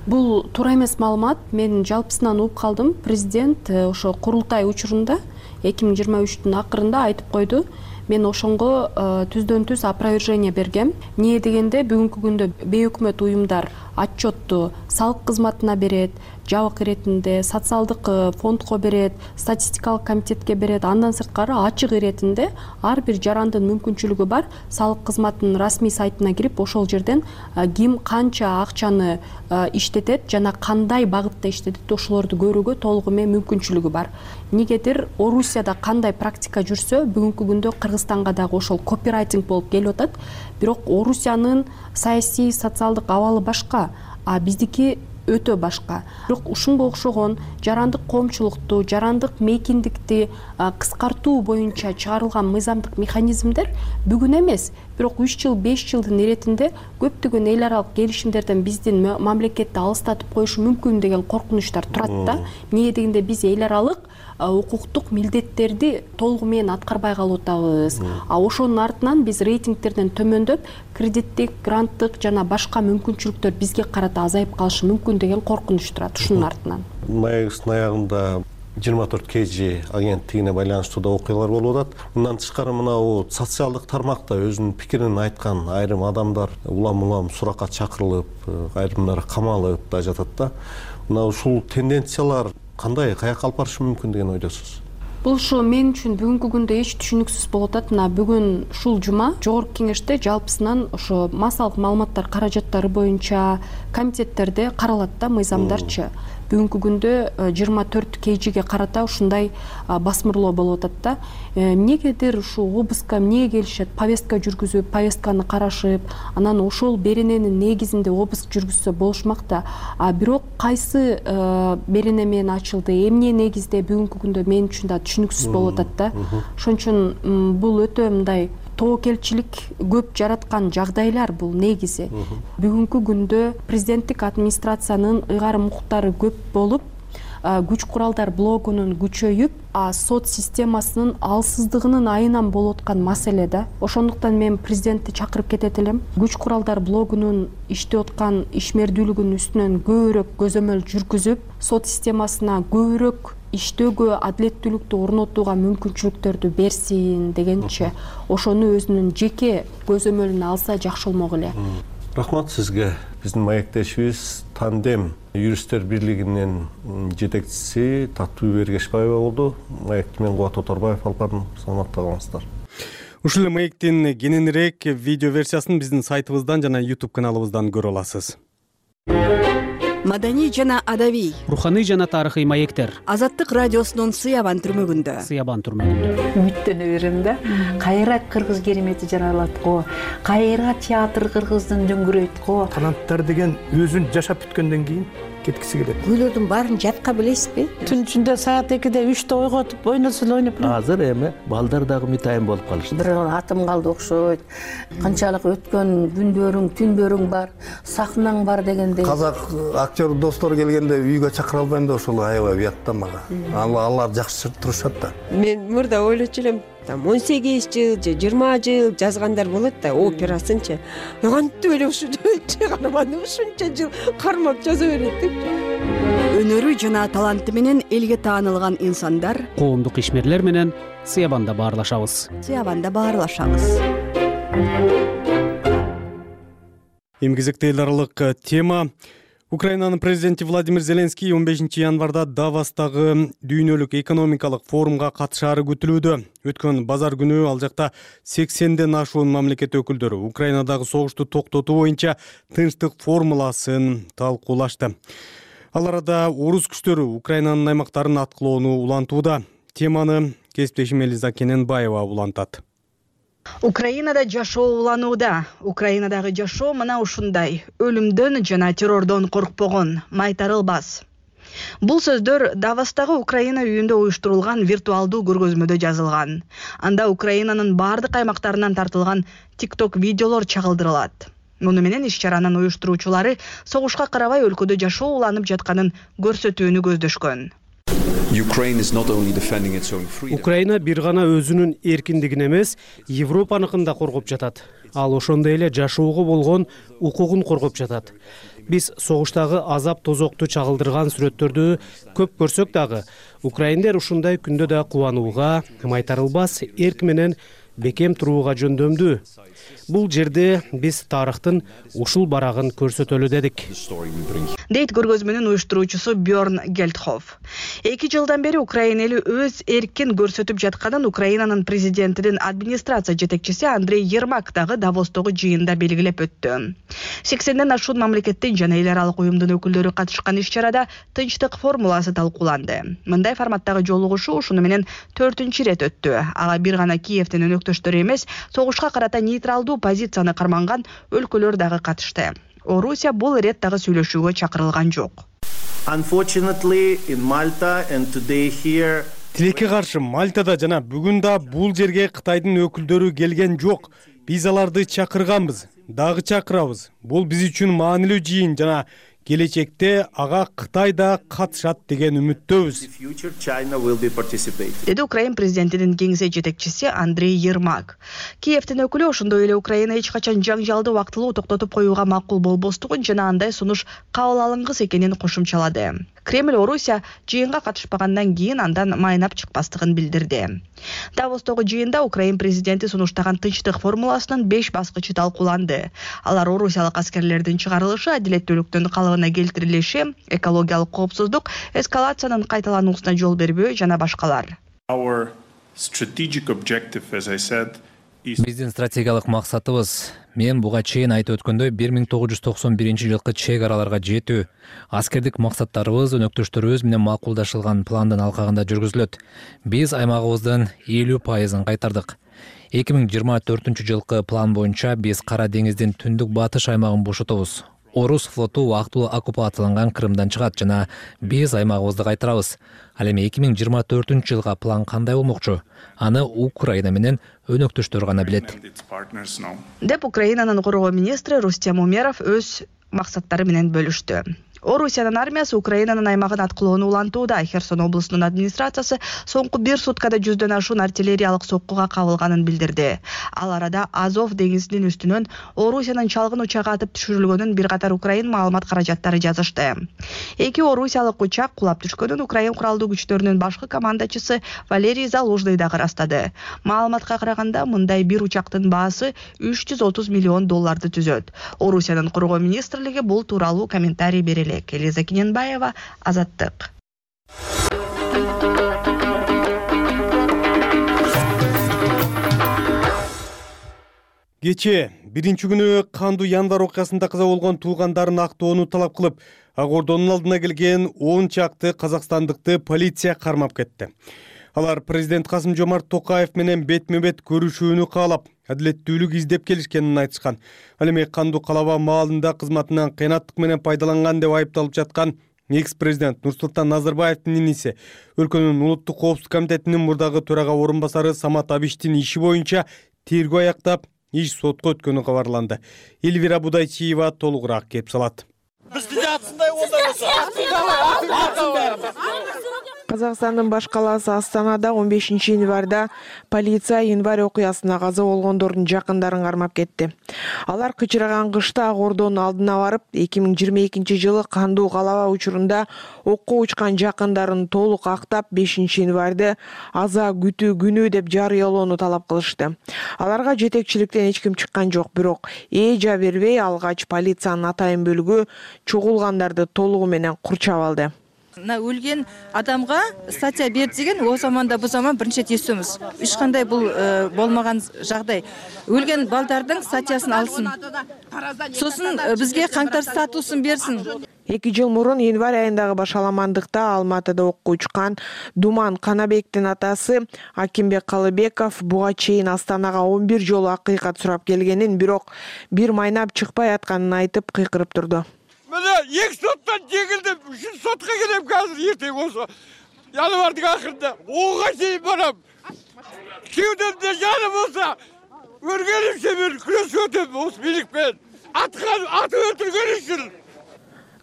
Бул туура эмес маалымат. Мен жалпысынан угуп калдым. Президент э, ошо курултай учурунда эки миң жыйырма үчтүн акырында айтып койду мен ошонго түздөн түз опровержение бергем. Эмне дегенде бүгүнкү күндө бейөкмөт уюмдар отчетту салык кызматына берет жабык иретинде социалдык э, фондко берет статистикалык комитетке берет. Андан сырткары ачык иретинде ар бир жарандын мүмкүнчүлүгү бар. Салык кызматынын расмий сайтына кирип ошол жерден э, ким канча акчаны э, иштетет жана кандай багытта иштетет ошолорду көрүүгө толугу менен мүмкүнчүлүгү бар. Эмнегедир орусияда кандай практика жүрсө бүгүнкү күндө кыргызстанга дагы ошол копирайтинг болуп келип атат. Бирок орусиянын саясий социалдык абалы башка а биздики өтө башка. Бирок ушунга окшогон жарандык коомчулукту жарандык мейкиндикти кыскартуу боюнча чыгарылган мыйзамдык механизмдер бүгүн эмес. Бирок үч жыл беш жылдын иретинде көптөгөн эл аралык келишимдерден биздин мамлекетти алыстатып коюшу мүмкүн деген коркунучтар турат да. Эмнеге дегенде биз эл аралык укуктук милдеттерди толугу менен аткарбай калып атабыз а ошонун артынан биз рейтингтерден төмөндөп кредиттик гранттык жана башка мүмкүнчүлүктөр бизге карата азайып калышы мүмкүн деген коркунуч турат ушунун артынан. Маегибиздин аягында жыйырма төрт kg агенттигине байланыштуу да окуялар болуп атат. Мындан тышкары мынабу социалдык тармакта өзүнүн пикирин айткан айрым адамдар улам улам суракка чакырылып э, айрымдары камалып да жатат да. Мына ушул тенденциялар кандай каяка алып барышы мүмкүн деген ойдосуз бул ушу мен үчүн бүгүнкү күндө эч түшүнүксүз болуп атат мына бүгүн ушул жума жогорку кеңеште жалпысынан ошо массалык маалыматтар каражаттары боюнча комитеттерде каралат да мыйзамдарчы бүгүнкү күндө э, жыйырма төрт kgге карата ушундай басмырлоо болуп атат да. Э, эмнегедир ушул обыска эмнеге келишет? Повестка жүргүзүп повестканы карашып анан ошол берененин негизинде обыск жүргүзсө болушмак да. А бирок кайсы э, берене менен ачылды? Эмне негизде бүгүнкү күндө мен үчүн да түшүнүксүз болуп атат да? ошон үчүн бул өтө мындай тобокелчилик көп жараткан жагдайлар бул негизи. Бүгүнкү күндө президенттик администрациянын ыйгарым укуктары көп болуп күч куралдар блогунун күчөйүп сот системасынын алсыздыгынын айынан болуп аткан маселе да. Ошондуктан мен президентти чакырып кетет элем. Күч куралдар блогунун иштеп аткан ишмердүүлүгүнүн үстүнөн көбүрөөк көзөмөл жүргүзүп сот системасына көбүрөөк иштөөгө адилеттүүлүктү орнотууга мүмкүнчүлүктөрдү берсин дегенчи ошону өзүнүн жеке көзөмөлүнө алса жакшы болмок эле. Рахмат сизге. Биздин маектешибиз тандем юристтер бирлигинин жетекчиси таттыбү эргешбаева болду. Маекти мен кубат оторбаев алып бардым саламатта калыңыздар. Ушул эле маектин кененирээк видео версиясын биздин сайтыбыздан жана youtube каналыбыздан көрө аласыз маданий жана адабий руханий жана тарыхый маектер. Азаттык радиосунун сыябан түрмөгүндө. Сыябан түрмөгүндө. Үмүттөнө берем да. Кайра кыргыз керемети жаралат го. Кайра театр кыргыздын дөңгөрөйт го. Таланттар деген өзүн жашап бүткөндөн кийин кеткиси келет. Күүлөрдүн баарын жатка билесизби? Түн ичинде саат экиде үчтө ойготуп ойносо эле ойноп азыр эми балдар дагы үмүт болуп калышты. Бир атым калды окшойт. Канчалык өткөн күндөрүң түндөрүң бар сахнаң бар дегендей. Казак актер достор келгенде үйгө чакыра албайм да ошол аябай уят да мага алар жакшы турушат да. Мен мурда ойлочу элем там он сегиз жыл же жыйырма жыл жазгандар болот да операсынчы кантип эле ушунча каарманды ушунча жыл кармап жаза берет депчи өнөрү жана таланты менен элге таанылган инсандар коомдук ишмерлер менен сыябанда баарлашабыз. Сыябанда баарлашабыз. Эми кезекте эл аралык тема украинанын президенти владимир зеленский он бешинчи январда давостагы дүйнөлүк экономикалык форумга катышаары күтүлүүдө. Өткөн базар күнү ал жакта сексенден ашуун мамлекет өкүлдөрү украинадагы согушту токтотуу боюнча тынчтык формуласын талкуулашты. Ал арада орус күчтөрү украинанын аймактарын аткылоону улантууда. Теманы кесиптешим элиза кененбаева улантат украинада жашоо уланууда. Украинадагы жашоо мына ушундай. Өлүмдөн жана террордон коркпогон. Майтарылбас бул сөздөр давостагы украина үйүндө уюштурулган виртуалдуу көргөзмөдө жазылган. Анда украинанын баардык аймактарынан тартылган тикток видеолор чагылдырылат. Муну менен иш чаранын уюштуруучулары согушка карабай өлкөдө жашоо уланып жатканын көрсөтүүнү көздөшкөн украина бир гана өзүнүн эркиндигин эмес европаныкын да коргоп жатат. Ал ошондой эле жашоого болгон укугун коргоп жатат. Биз согуштагы азап тозокту чагылдырган сүрөттөрдү көп көрсөк дагы. Украиндер ушундай күндө да кубанууга майтарылбас эрк менен бекем турууга жөндөмдүү бул жерде биз тарыхтын ушул барагын көрсөтөлү дедик. Дейт көргөзмөнүн уюштуруучусу берн гельтхоф эки жылдан бери украина эли өз эркин көрсөтүп жатканын украинанын президентинин администрация жетекчиси андрей ермак дагы давостогу жыйында белгилеп өттү. Сексенден ашуун мамлекеттин жана эл аралык уюмдун өкүлдөрү катышкан иш чарада тынчтык формуласы талкууланды. Мындай форматтагы жолугушуу ушуну менен төртүнчү ирет өттү. Ага бир гана киевдин өнөктөштөрү эмес согушка карата нейтралдуу позицияны карманган өлкөлөр дагы катышты. Орусия бул ирет дагы сүйлөшүүгө чакырылган жок. Тилекке каршы мальтада жана бүгүн да бул жерге кытайдын өкүлдөрү келген жок. Биз аларды чакырганбыз дагы чакырабыз. Бул биз үчүн маанилүү жыйын жана келечекте ага кытай да катышат деген үмүттөбүз. Деди украин президентинин кеңсе жетекчиси андрей ермак. Киевдин өкүлү ошондой эле украина эч качан жаңжалды убактылуу токтотуп коюуга макул болбостугун жана андай сунуш кабыл алынгыс экенин кошумчалады. Кремль орусия жыйынга катышпагандан кийин андан майнап чыкпастыгын билдирди. Давостогу жыйында украин президенти сунуштаган тынчтык формуласынын беш баскычы талкууланды. Алар орусиялык аскерлердин чыгарылышы адилеттүүлүктүн келтирилиши экологиялык коопсуздук эскалациянын кайталануусуна жол бербөө жана башкалар. Our strategic objective, as I said, is биздин стратегиялык максатыбыз мен буга чейин айтып өткөндөй бир миң тогуз жүз токсон биринчи жылкы чек араларга жетүү. Аскердик максаттарыбыз өнөктөштөрүбүз менен макулдашылган пландын алкагында жүргүзүлөт. Биз аймагыбыздын элүү пайызын кайтардык. Эки миң жыйырма төртүнчү жылкы план боюнча биз кара деңиздин түндүк батыш аймагын бошотобуз орус флоту убактылуу оккупацияланган крымдан чыгат жана биз аймагыбызды кайтарабыз. Ал эми эки миң жыйырма төртүнчү жылга план кандай болмокчу? Аны украина менен өнөктөштөр гана билет. Деп украинанын коргоо министри рустем умеров өз максаттары менен бөлүштү орусиянын армиясы украинанын аймагын аткылоону улантууда. Херсон облусунун администрациясы соңку бир суткада жүздөн ашуун артиллериялык соккуга кабылганын билдирди. Ал арада азов деңизинин үстүнөн орусиянын чалгын учагы атып түшүрүлгөнүн бир катар украин маалымат каражаттары жазышты. Эки орусиялык учак кулап түшкөнүн украин куралдуу күчтөрүнүн башкы командачысы валерий залужный дагы ырастады маалыматка караганда мындай бир учактын баасы үч жүз отуз миллион долларды түзөт. Орусиянын коргоо министрлиги бул тууралуу комментарий бере элек элиза кененбаева азаттык кечээ биринчи күнү кандуу январь окуясында каза болгон туугандарын актоону талап кылып ак ордонун алдына келген он чакты казакстандыкты полиция кармап кетти алар президент касым жомарт токаев менен бетме бет көрүшүүнү каалап адилеттүүлүк издеп келишкенин айтышкан. Ал эми кандуу калаба маалында кызматынан кыянаттык менен пайдаланган деп айыпталып жаткан экс президент нурсултан назарбаевдин иниси өлкөнүн улуттук коопсуздук комитетинин мурдагы төрага орун басары самат абиштин иши боюнча тергөө аяктап иш сотко өткөнү кабарланды. Эльвира будайчиева толугураак кеп салат. Бизди жатсындай казакстандын баш калаасы астанада он бешинчи январда полиция январь окуясына каза болгондордун жакындарын кармап кетти. Алар кычыраган кышта ак ордонун алдына барып эки миң жыйырма экинчи жылы кандуу калаба учурунда окко учкан жакындарын толук актап бешинчи январьды аза күтүү күнү деп жарыялоону талап кылышты. Аларга жетекчиликтен эч ким чыккан жок бирок эжа бербей алгач полициянын атайын бөлүгү чогулгандарды толугу менен курчап алды мына өлген адамга статья берди деген о заман да бу заман биринчи ирет эстөбүз эч кандай бул э, болмогон жагдай өлген балдардын статьясын алсын. Сосын э, бизге каңтар статусун берсин эки жыл мурун январь айындагы башаламандыкта алматыда окко учкан думан канабектин атасы акимбек калыбеков буга чейин астанага он бир жолу акыйкат сурап келгенин бирок бир майнап чыкпай атканын айтып кыйкырып турду. Мына эки соттон жеңилдим үчүнчү сотко келем азыр эртең болсо. Январдын акырында. Ого чейин барам. Кеудемде жаны болсо өлгөнүмчө мен күрөшүп өтөм осы бийлик менен. Атып өлтүргөн үчүн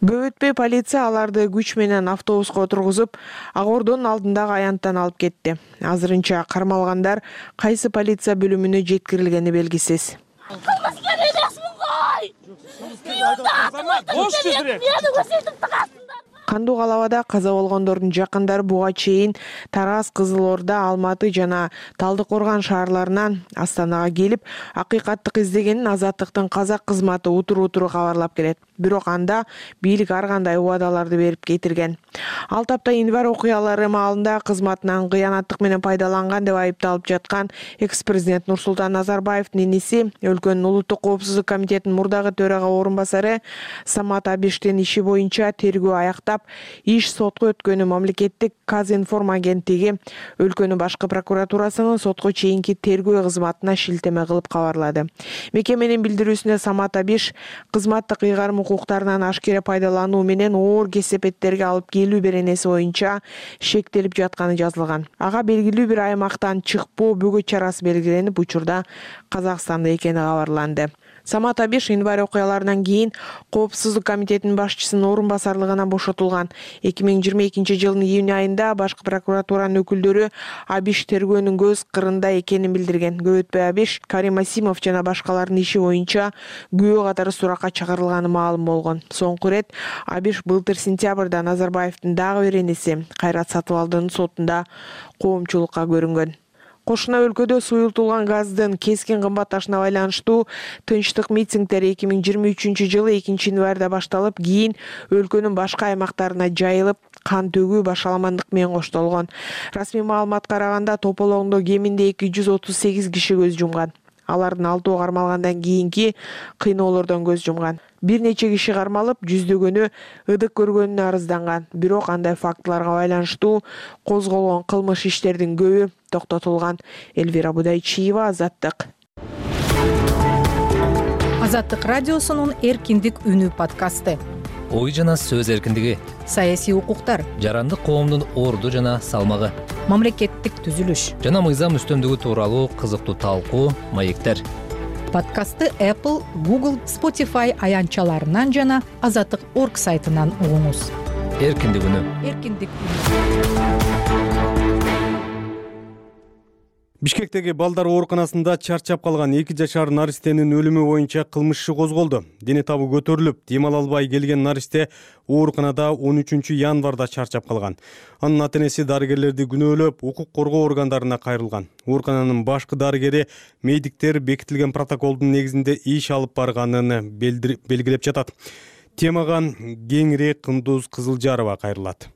көп өтпөй полиция аларды күч менен автобуска отургузуп ак ордонун алдындагы аянттан алып кетти. Азырынча кармалгандар кайсы полиция бөлүмүнө жеткирилгени белгисиз. Кылмыскер кандуу калабада каза болгондордун жакындары буга чейин тараз кызыл орда алматы жана талдык коргон шаарларынан астанага келип акыйкаттык издегенин азаттыктын казак кызматы утур утуру кабарлап келет бирок анда бийлик ар кандай убадаларды берип кетирген. Ал тапта январь окуялары маалында кызматынан кыянаттык менен пайдаланган деп айыпталып жаткан экс президент нурсултан назарбаевдин иниси өлкөнүн улуттук коопсуздук комитетинин мурдагы төрага орун басары самат абиштин иши боюнча тергөө аяктап иш сотко өткөнү мамлекеттик казинформ агенттиги өлкөнүн башкы прокуратурасынын сотко чейинки тергөө кызматына шилтеме кылып кабарлады. Мекеменин билдирүүсүнө самат абиш кызматтык ыйгарым укуктарынан ашкере пайдалануу менен оор кесепеттерге алып келүү беренеси боюнча шектелип жатканы жазылган. Ага белгилүү бир аймактан чыкпоо бөгөт чарасы белгиленип учурда казакстанда экени кабарланды самат абиш январь окуяларынан кийин коопсуздук комитетинин башчысынын орун басарлыгынан бошотулган. Эки миң жыйырма экинчи жылдын июнь айында башкы прокуратуранын өкүлдөрү абиш тергөөнүн көз кырында экенин билдирген. Көп өтпөй абиш карим асимов жана башкалардын иши боюнча күбө катары суракка чакырылганы маалым болгон. Соңку ирет абиш былтыр сентябрда назарбаевдин дагы бир иниси кайрат сатыбалдынын сотунда коомчулукка көрүнгөн кошуна өлкөдө суюлтулган газдын кескин кымбатташына байланыштуу тынчтык митингдер эки миң жыйырма үчүнчү жылы экинчи январда башталып кийин өлкөнүн башка аймактарына жайылып кан төгүү башаламандык менен коштолгон. Расмий маалыматка караганда тополоңдо кеминде эки жүз отуз сегиз киши көз жумган алардын алтоо кармалгандан кийинки кыйноолордон көз жумган. Бир нече киши кармалып жүздөгөнү ыдык көргөнүнө арызданган. Бирок андай фактыларга байланыштуу козголгон кылмыш иштердин көбү токтотулган. Элвира будайчиева азаттык азаттык радиосунун эркиндик үнү подкасты ой жана сөз эркиндиги саясий укуктар жарандык коомдун орду жана салмагы мамлекеттик түзүлүш жана мыйзам үстөмдүгү тууралуу кызыктуу талкуу маектер. Подкастты apple google spotify аянтчаларынан жана азаттык орг сайтынан угуңуз. Эркиндик үнү эркиндик үнү бишкектеги балдар ооруканасында чарчап калган эки жашар наристенин өлүмү боюнча кылмыш иши козголду. Дене табы көтөрүлүп дем ала албай келген наристе ооруканада он үчүнчү январда чарчап калган. Анын ата энеси дарыгерлерди күнөөлөп укук коргоо органдарына кайрылган. Оорукананын башкы дарыгери медиктер бекитилген протоколдун негизинде иш алып барганын белгилеп жатат. Темага кеңири кундуз кызылжарова кайрылат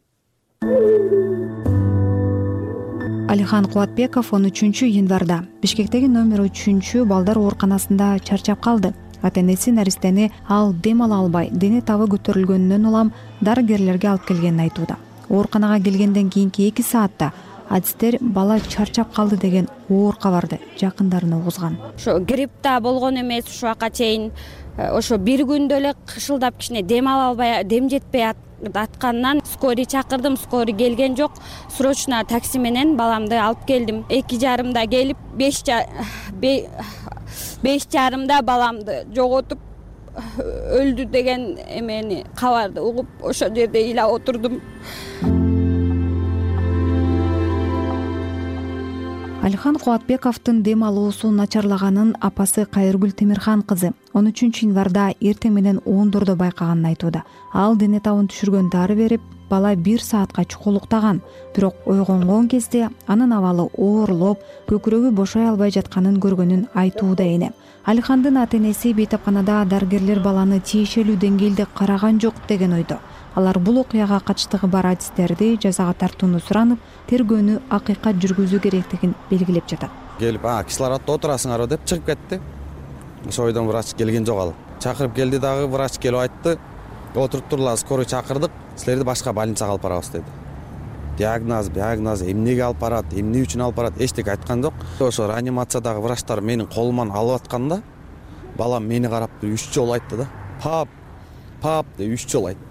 алихан кубатбеков он үчүнчү январда бишкектеги номер үчүнчү балдар ооруканасында чарчап калды. Ата энеси наристени ал дем ала албай дене табы көтөрүлгөнүнөн улам дарыгерлерге алып келгенин айтууда. Ооруканага келгенден кийинки эки саатта адистер бала чарчап калды деген оор кабарды жакындарына угузган ошо грипп да болгон эмес ушубака чейин э, ошо бир күндө эле кышылдап кичине дем ала албай дем жетпей атканынан скорый чакырдым. Скорый келген жок. Срочно такси менен баламды алып келдим. Эки жарымда келип беш жарымда баламды жоготуп өлдү деген эмени кабарды угуп ошол жерде ыйлап отурдум алихан кубатбековдун дем алуусу начарлаганын апасы кайыргүл темирхан кызы он үчүнчү январда эртең менен ондордо байкаганын айтууда. Ал дене табын түшүргөн дары берип бала бир саатка чукулуктаган. Бирок ойгонгон кезде анын абалы оорлоп көкүрөгү бошой албай жатканын көргөнүн айтууда эне. Алихандын ата энеси бейтапканада дарыгерлер баланы тиешелүү деңгээлде караган жок деген ойдо алар бул окуяга катыштыгы бар адистерди жазага тартууну суранып тергөөнү акыйкат жүргүзүү керектигин белгилеп жатат. Келип а кислороддо отурасыңарбы деп чыгып кетти. Ошол бойдон врач келген жок ал. Чакырып келди дагы врач келип айтты. Отуруп турула скорый чакырдык силерди башка больницага алып барабыз деди. Диагноз диагноз эмнеге алып барат эмне үчүн алып барат эчтеке айткан жок. Ошо реанимациядагы врачтар менин колуман алып атканда балам мени карап үч жолу айтты да. Пап пап деп үч жолу айтты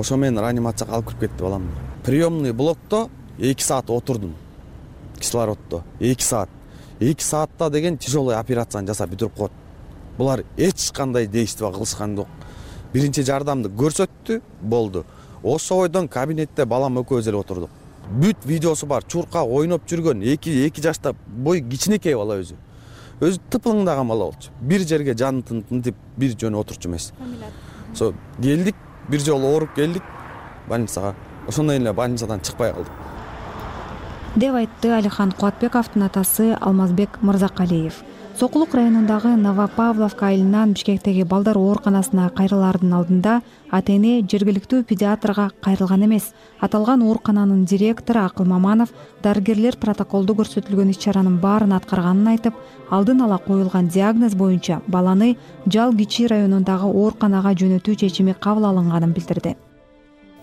ошо менен реанимацияга алып кирип кетти баламды. Приемный блокто эки саат отурдум. Кислороддо эки саат. Эки саатта деген тяжелый операцияны жасап бүтүрүп коет. Булар эч кандай действие кылышкан жок. Биринчи жардамды көрсөттү болду. Ошол бойдон кабинетте балам экөөбүз эле отурдук. Бүт видеосу бар. Чуркап ойноп жүргөн эки эки жашта бою кичинекей бала өзү. Өзү тыпылыңдаган бала болчу. Бир жерге жаны тынтип бир жөнү отурчу эмес. Ошо келдик бир жолу ооруп келдик. больницага. Ошондон эле больницадан чыкпай калдык деп айтты алихан кубатбековдун атасы алмазбек мырзакалиев. Сокулук районундагы новопавловка айылынан бишкектеги балдар ооруканасына кайрылаардын алдында ата эне жергиликтүү педиатрга кайрылган эмес. Аталган оорукананын директору акыл маманов дарыгерлер протоколдо көрсөтүлгөн иш чаранын баарын аткарганын айтып алдын ала коюлган диагноз боюнча баланы жал кичи районундагы ооруканага жөнөтүү чечими кабыл алынганын билдирди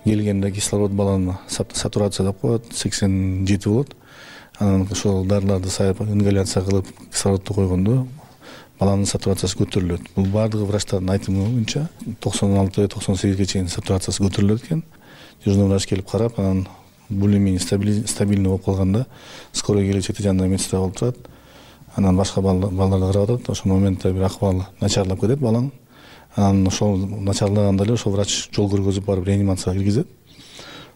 келгенде кислород баланы сатурация деп коет сексен жети болот. Анан ошол дарыларды сайып ингаляция кылып кислородду койгондо баланын сатурациясы көтөрүлөт. Бул баардыгы врачтардын айтымы боюнча токсон алты токсон сегизге чейин сатурациясы көтөрүлөт экен. Дежурный врач келип карап анан более менее стабильный болуп калганда скорый келечекте жанында медсестра болуп турат. Анан башка балдарды карап атат. Ошол моментте бир акыбалы начарлап кетет баланын анан ошол начарлаганда эле ошол врач жол көргөзүп барып реанимацияга киргизет.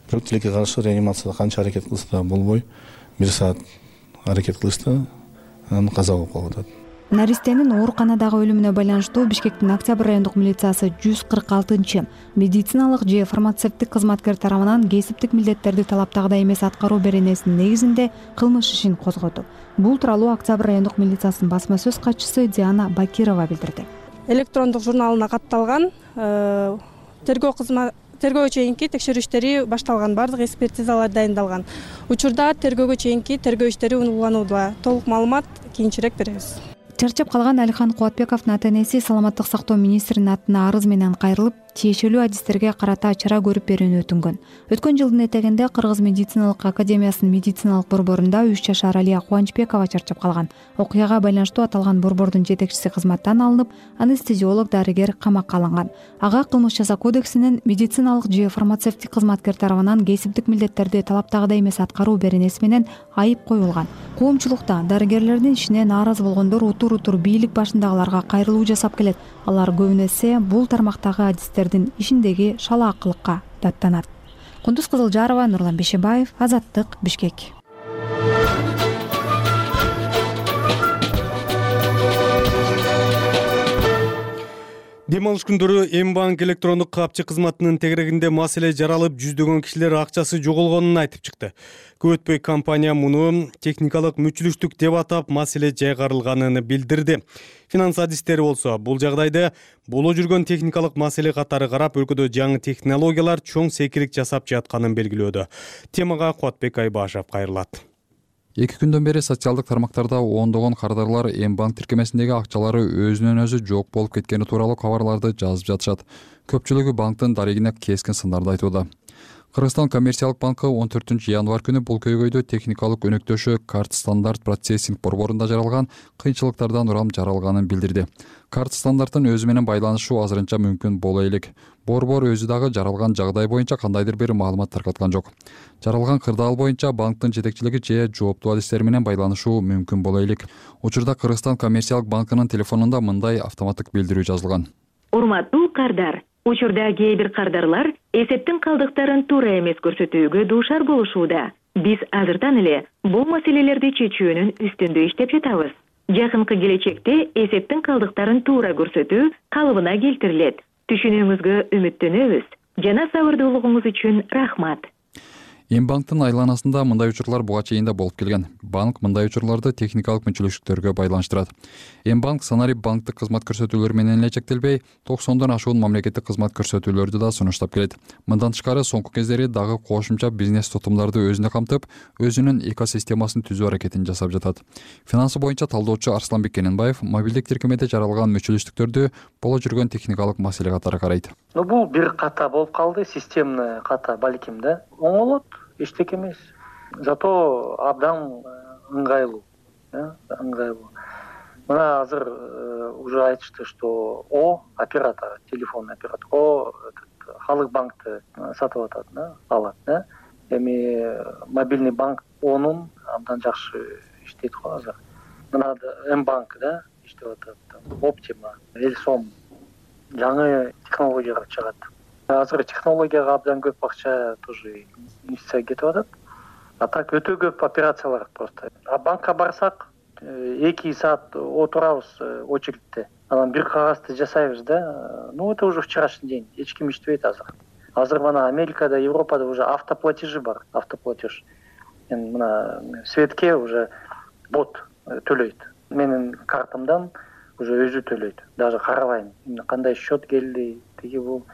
Бирок тилекке каршы реанимацияда канча аракет кылса да болбой бир саат аракет кылышты анан каза болуп калып атат. Наристенин ооруканадагы өлүмүнө байланыштуу бишкектин октябрь райондук милициясы жүз кырк алтынчы медициналык же фармацевттик кызматкер тарабынан кесиптик милдеттерди талаптагыдай эмес аткаруу беренесинин негизинде кылмыш ишин козгоду бул тууралуу октябрь райондук милициясынын басма сөз катчысы диана бакирова билдирди электрондук журналына катталган э, тергөө тергөөгө чейинки текшерүү иштери башталган баардык экспертизалар дайындалган. Учурда тергөөгө чейинки тергөө иштери уланууда толук маалымат кийинчерээк беребиз. Чарчап калган алихан кубатбековдун ата энеси саламаттык сактоо министринин атына арыз менен кайрылып тиешелүү адистерге карата чара көрүп берүүнү өтүнгөн. Өткөн жылдын этегинде кыргыз медициналык академиясынын медициналык борборунда үч жашар алия кубанычбекова чарчап калган. Окуяга байланыштуу аталган борбордун жетекчиси кызматтан алынып анестезиолог дарыгер камакка алынган. Ага кылмыш жаза кодексинин медициналык же фармацевтик кызматкер тарабынан кесиптик милдеттерди талаптагыдай эмес аткаруу беренеси менен айып коюлган. Коомчулукта дарыгерлердин ишине нааразы болгондор утур утур бийлик башындагыларга кайрылуу жасап келет. Алар көбүнө эсе бул тармактагы адистердин ишиндеги шалаакылыкка даттанат. Кундуз кызылжарова нурлан бейшебаев азаттык бишкек дем алыш күндөрү м банк электрондук капчык кызматынын тегерегинде маселе жаралып жүздөгөн кишилер акчасы жоголгонун айтып чыкты. Көп өтпөй компания муну техникалык мүчүлүштүк деп атап маселе жайгарылганын билдирди. Финанс адистери болсо бул жагдайды боло жүргөн техникалык маселе катары карап өлкөдө жаңы технологиялар чоң сейкилик жасап жатканын белгилөөдө. Темага кубатбек айбашев кайрылат эки күндөн бери социалдык тармактарда ондогон кардарлар м банк тиркемесиндеги акчалары өзүнөн өзү жок болуп кеткени тууралуу кабарларды жазып жатышат. Көпчүлүгү банктын дарегине кескин сындарды айтууда кыргызстан коммерциялык банкы он төртүнчү январь күнү бул көйгөйдү техникалык өнөктөшү карт стандарт процессинг борборунда жаралган кыйынчылыктардан урам жаралганын билдирди. Карт стандарттын өзү менен байланышу азырынча мүмкүн боло элек. Борбор өзү дагы жаралган жагдай боюнча кандайдыр бир маалымат таркаткан жок. Жаралган кырдаал боюнча банктын жетекчилиги же жооптуу адистер менен байланышуу мүмкүн боло элек. Учурда кыргызстан коммерциялык банкынын телефонунда мындай автоматтык билдирүү жазылган. Урматтуу кардар учурда кээ бир кардарлар эсептин калдыктарын туура эмес көрсөтүүгө дуушар болушууда. Биз азыртан эле бул маселелерди чечүүнүн үстүндө иштеп жатабыз. Жакынкы келечекте эсептин калдыктарын туура көрсөтүү калыбына келтирилет. Түшүнүүңүзгө үмүттөнөбүз. Жана сабырдуулугуңуз үчүн рахмат м банктын айланасында мындай учурлар буга чейин да болуп келген. Банк мындай учурларды техникалык мүчүлүштүктөргө байланыштырат. М банк санарип банктык кызмат көрсөтүүлөр менен эле чектелбей токсондон ашуун мамлекеттик кызмат көрсөтүүлөрдү да сунуштап келет. Мындан тышкары соңку кездери дагы кошумча бизнес тутумдарды өзүнө камтып өзүнүн экосистемасын түзүү аракетин жасап жатат. Финансы боюнча талдоочу арсланбек кененбаев мобилдик тиркемеде жаралган мүчүлүштүктөрдү боло жүргөн техникалык маселе катары карайт. Ну бул бир ката болуп калды системный ката балким да. Оңолот эчтеке эмес. Зато абдан э, ыңгайлуу э, ыңгайлуу. Мына азыр э, уже айтышты что о оператор телефонный оператор о халык банкты сатып атат да алат да. Эми мобильный банк онун абдан жакшы иштейт го азыр. Мына м банк да иштеп атат оптима элсом жаңы технологияга чыгат азыр технологияга абдан көп акча тоже инвестиция кетип атат. А так өтө көп операциялар просто. А банкка барсак э, эки саат отурабыз э, очередьте. Анан бир кагазды жасайбыз да. Э, ну это уже вчерашний день. Эч ким иштебейт азыр. Азыр мына америкада европада уже автоплатежи бар. Автоплатеж. Мына светке уже бот төлөйт. Менин картамдан уже өзү төлөйт. Даже карабайм. Кандай счет келди тиги бул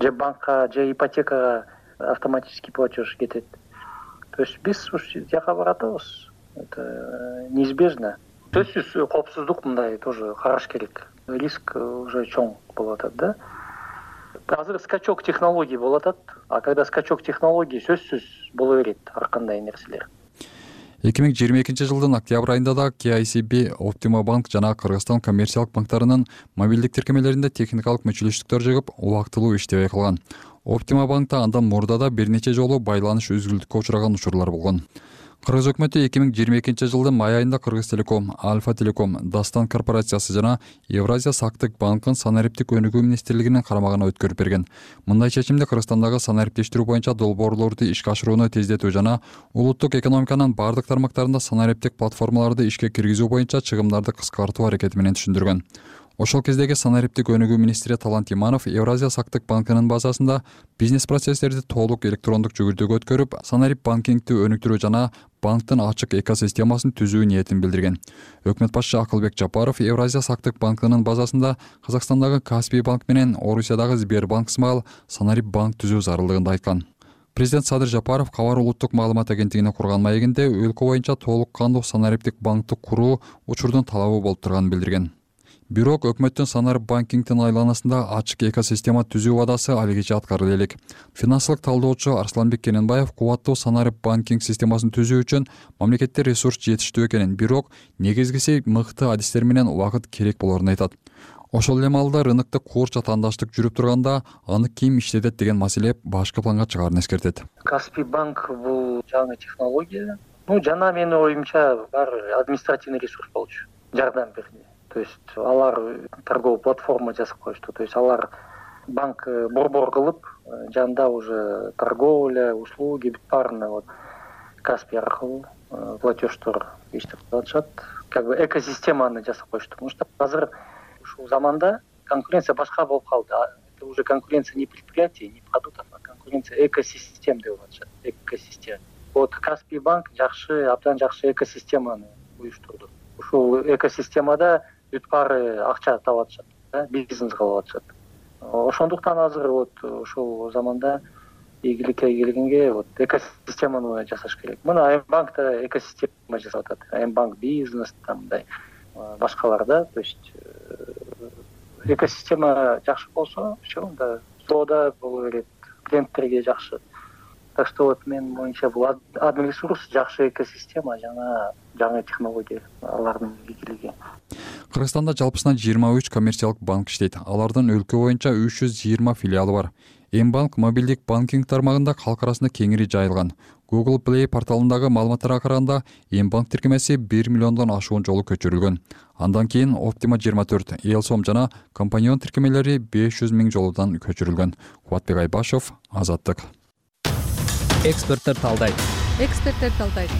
же банкка же ипотекага автоматический платеж кетет. То есть биз ушул жака баратабыз. Это э, неизбежно. Сөзсүз коопсуздук мындай тоже караш керек. Риск уже чоң болуп атат да? Азыр скачок технологий болуп атат а когда скачок технологий сөзсүз боло берет ар кандай нерселер эки миң жыйырма экинчи жылдын октябрь айында да kicb оптима банк жана кыргызстан коммерциялык банктарынын мобилдик тиркемелеринде техникалык мүчүлүштүктөр чыгып убактылуу иштебей калган оптима банкта андан мурда да бир нече жолу байланыш үзүлдүккө учураган учурлар болгон кыргыз өкмөтү эки миң жыйырма экинчи жылдын май айында кыргыз телеком альфа телеком дастан корпорациясы жана евразия сактык банкын санариптик өнүгүү министрлигинин карамагына өткөрүп берген. Мындай чечимди кыргызстандагы санариптештирүү боюнча долбоорлорду ишке ашырууну тездетүү жана улуттук экономиканын баардык тармактарында санариптик платформаларды ишке киргизүү боюнча чыгымдарды кыскартуу аракети менен түшүндүргөн. Ошол кездеги санариптик өнүгүү министри талант иманов евразия сактык банкынын базасында бизнес процесстерди толук электрондук жүгүртүүгө өткөрүп санарип банкингди өнүктүрүү жана банктын ачык экосистемасын түзүү ниетин билдирген. Өкмөт башчы акылбек жапаров евразия сактык банкынын базасында казакстандагы каспий банк менен орусиядагы сбербанк сымал санарип банк түзүү зарылдыгын да айткан. Президент садыр жапаров кабар улуттук маалымат агенттигине курган маегинде өлкө боюнча толук кандуу санариптик банкты куруу учурдун талабы болуп турганын билдирген бирок өкмөттүн санарип банкингдин айланасында ачык экосистема түзүү убадасы али кече аткарыла элек. Финансылык талдоочу арсланбек кененбаев кубаттуу санарип банкинг системасын түзүү үчүн мамлекетте ресурс жетиштүү экенин бирок негизгиси мыкты адистер менен убакыт керек болоорун айтат. Ошол эле маалда рынокто куурча тандаштык жүрүп турганда аны ким иштетет деген маселе башкы планга чыгаарын эскертет. Каспий банк бул жаңы технология. Ну жана менин оюмча баары административный ресурс болчу. Жардам берди то есть алар торговый платформа жасап коюшту. То есть алар банк э, борбор кылып э, жанында уже торговля услуги бүт баарына вот каспий аркылуу э, платеждор иштеп атышат как бы экосистеманы жасап коюшту. Потому что азыр ушул заманда конкуренция башка болуп калды. Это уже конкуренция не предприятий не продуктов а конкуренция экосистем деп атышат. Экосистема. Вот каспий банк жакшы абдан жакшы экосистеманы уюштурду ушул экосистемада бүт акча таап атышат бизнес кылып атышат ошондуктан азыр вот ушул заманда ийгиликке келгенге вот экосистеманы жасаш керек. Мына м банк да экосистема жасап атат м банк бизнес там мындай башкалар да то есть э, экосистема жакшы болсо все анда соода боло берет клиенттерге жакшы так что вот менин оюмча бул админресурс жакшы экосистема жана жаңы технология алардын ийгилиги. Кыргызстанда жалпысынан жыйырма үч коммерциялык банк иштейт. Алардын өлкө боюнча үч жүз жыйырма филиалы бар. М банк мобилдик банкинг тармагында калк арасында кеңири жайылган. Google play порталындагы маалыматтарга караганда м банк тиркемеси бир миллиондон ашуун жолу көчүрүлгөн. Андан кийин оптима жыйырма төрт эл сом жана компаньон тиркемелери беш жүз миң жолудан көчүрүлгөн. Кубатбек айбашев азаттык эксперттер талдайт эксперттер талдайт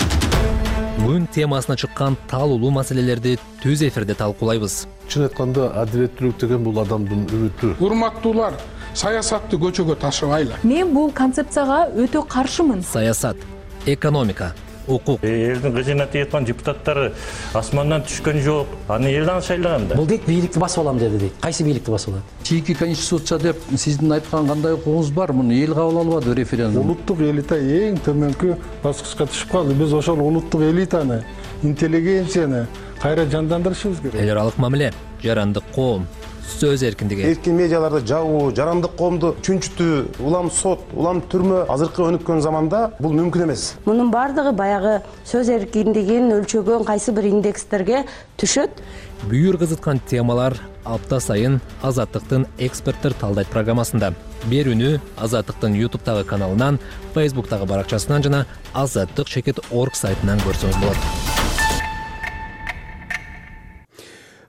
күн темасына чыккан таалуулуу маселелерди түз эфирде талкуулайбыз. Чын айтканда адилеттүүлүк деген бул адамдын үмүтү. Урматтуулар саясатты көчөгө ташыбайлы мен бул концепцияга өтө каршымын. Саясат экономика укук. Э, элдин кыжыгына тийип аткан депутаттары асмандан түшкөн жок. Аны эл аны шайлаган да. Бул дейт бийликти басып алам деди дейт. Кайсы бийликти басып алат? Чийинки конституция деп сиздин айткан кандай укугуңуз бар? Муну эл кабыл албады референдум. Улуттук элита эң төмөнкү баскычка түшүп калды. Биз ошол улуттук элитаны интеллигенцияны кайра жандандырышыбыз керек. Эл аралык мамиле жарандык коом сөз эркиндиги эркин медиаларды жабуу жарандык коомду чүнчүтүү улам сот улам түрмө азыркы өнүккөн заманда бул мүмкүн эмес. Мунун баардыгы баягы сөз эркиндигин өлчөгөн кайсы бир индекстерге түшөт? Бүйүр кызыткан темалар апта сайын азаттыктын эксперттер талдайт программасында. Берүүнү азаттыктын ютубтагы каналынан фейсбуктагы баракчасынан жана азаттык чекит орг сайтынан көрсөңүз болот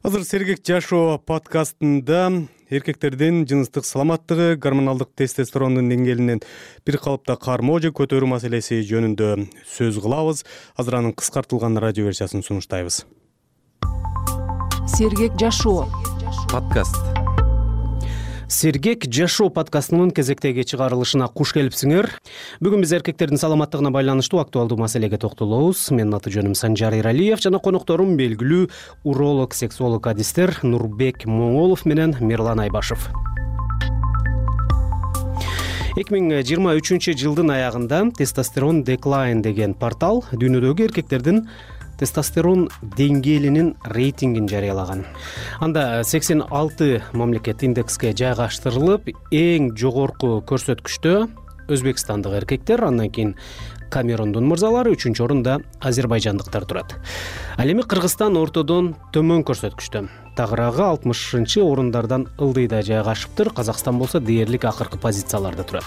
азыр сергек жашоо подкастында эркектердин жыныстык саламаттыгы гормоналдык тестостерондун деңгээлинин бир калыпта кармоо же көтөрүү маселеси жөнүндө сөз кылабыз. Азыр анын кыскартылган радио версиясын сунуштайбыз. Сергек жашоо. Подкаст сергек жашоо подкастынын кезектеги чыгарылышына куш келипсиңер бүгүн биз эркектердин саламаттыгына байланыштуу актуалдуу маселеге токтолобуз. Менин аты жөнүм санжар эралиев жана конокторум белгилүү уролог сексолог адистер нурбек моңолов менен мирлан айбашев. Эки миң жыйырма үчүнчү жылдын аягында тестостерон деклайн деген портал дүйнөдөгү эркектердин тестостерон деңгээлинин рейтингин жарыялаган. Анда сексен алты мамлекет индекске жайгаштырылып эң жогорку көрсөткүчтө өзбекстандык эркектер андан кийин камерундун мырзалары үчүнчү орунда азербайжандыктар турат. Ал эми кыргызстан ортодон төмөн көрсөткүчтө тагыраагы алтымышынчы орундардан ылдыйда жайгашыптыр. Казакстан болсо дээрлик акыркы позицияларда турат.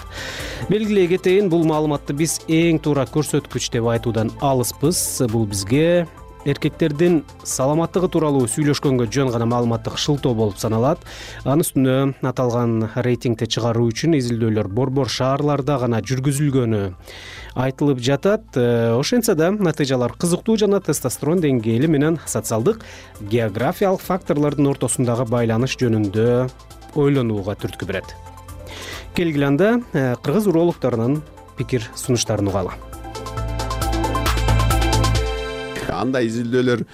Белгилей кетейин бул маалыматты биз эң туура көрсөткүч деп айтуудан алыспыз. Бул бизге эркектердин саламаттыгы тууралуу сүйлөшкөнгө жөн гана маалыматтык шылтоо болуп саналат. Анын үстүнө аталган рейтингди чыгаруу үчүн изилдөөлөр борбор шаарларда гана жүргүзүлгөнү айтылып жатат. Э, ошентсе да натыйжалар кызыктуу жана тестостерон деңгээли менен социалдык географиялык факторлордун ортосундагы байланыш жөнүндө ойлонууга түрткү берет. Келгиле анда э, кыргыз урологдорунун пикир сунуштарын угалы андай изилдөөлөр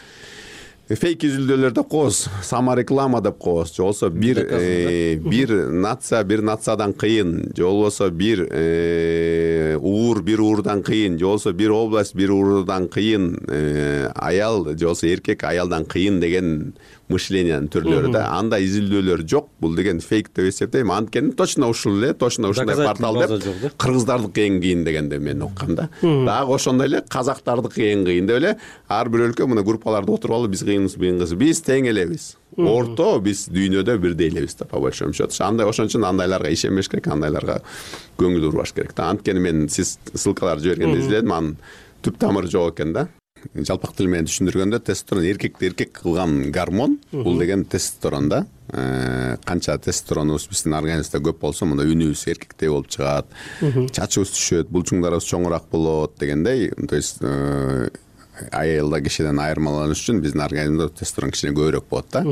фейк изилдөөлөр деп коебуз. Самореклама деп коебуз. Же болбосо бир бир нация бир нациядан кыйын. Же болбосо бир уур бир уурдан кыйын. Же болбосо бир область бир уурдан кыйын аял же болбосо эркек аялдан кыйын деген мышлениянын түрлөрү да. Андай изилдөөлөр жок. Бул деген фейк деп эсептейм. Анткени точно ушул эле точно ушундай портал деп кыргыздардыкы эң кыйын дегенде мен уккам да. Дагы ошондой эле казактардыкы эң кыйын деп эле ар бир өлкө мына группаларда отуруп алып биз кыйынбыз биз тең элебиз. Орто биз дүйнөдө бирдей элебиз да по большому счету. Андай ошон үчүн андайларга ишенбеш керек андайларга көңүл бурбаш керек да. Анткени мен сиз ссылкаларды жибергенде изилдедим. Анын түп тамыры жок экен да жалпак тил менен түшүндүргөндө тестостерон эркекти эркек кылган гормон бул деген тестостерон да э, канча тестостеронубуз биздин организмибизде көп болсо мына үнүбүз эркектей болуп чыгат чачыбыз түшөт булчуңдарыбыз чоңураак болот дегендей то есть э, айылда кишиден айырмаланыш үчүн биздин организмибизде тестостерон кичине көбүрөөк болот да.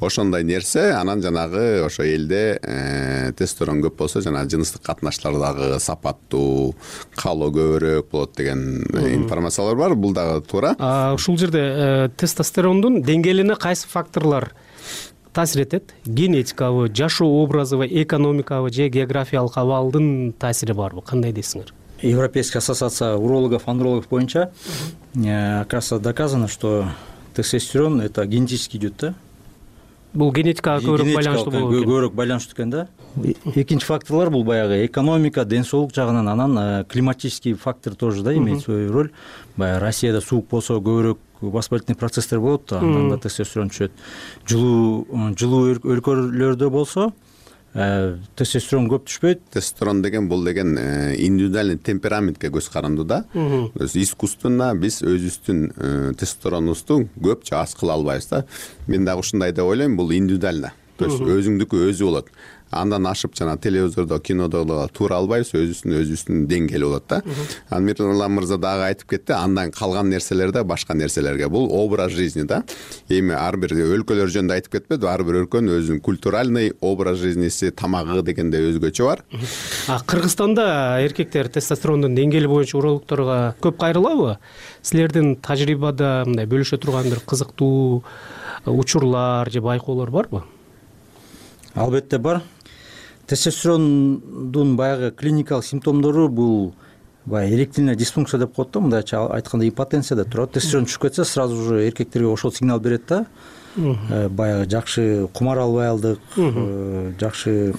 Ошондой нерсе анан жанагы ошо элде э, тестостерон көп болсо жанагы жыныстык катнаштар дагы сапаттуу каалоо көбүрөөк болот деген информациялар бар. Бул дагы туура. Ушул жерде э, тестостерондун деңгээлине кайсы факторлор таасир этет? Генетикабы жашоо образыбы экономикабы же географиялык абалдын таасири барбы кандай дейсиңер европейская ассоциация урологов андрологов боюнча э, как раз доказано что тестостерон это генетически идет да? Бул генетикага көбүрөөк байланыштуу болот экен. көбүрөөк байланыштуу экен да? Экинчи факторлор бул баягы экономика ден соолук жагынан анан э, климатический фактор тоже да имеет свою роль. Баягы россияда суук болсо көбүрөөк воспалительный процесстер болот андан да тестостерон түшөт. Жылуу э, жылуу өлкөлөрдө болсо Э, тестостерон көп түшпөйт. Тестостерон деген бул деген э, индивидуальный темпераментке көз каранду да. То есть искусственно биз өзүбүздүн э, тестостеронубузду көп же аз кыла албайбыз да. Мен дагы ушундай деп ойлойм бул индивидуально то есть өзүңдүкү өзү болот. Андан ашып жанагы телевизордо кинодо туура албайбыз өзүбүздүн өзүбүздүн деңгээли болот да. Анан мирлан мырза дагы айтып кетти андан калган нерселер да башка нерселерге. Бул образ жизни да. Эми ар бир өлкөлөр жөнүндө айтып кетпедиби ар бир өлкөнүн өзүнүн культуральный образ жизниси тамагы дегендей өзгөчө бар. Кыргызстанда эркектер тестостерондун деңгээли боюнча урологдорго көп кайрылабы? Силердин тажрыйбада мындай бөлүшө турган бир кызыктуу учурлар же байкоолор барбы албетте бар. Тестостерондун баягы клиникалык симптомдору бул баягы эректильная дисфункция деп коет да мындайча айтканда импотенция деп турат тестостерон түшүп кетсе сразу же эркектерге ошол сигнал берет да. Э, баягы жакшы кумар албай калдык э, жакшы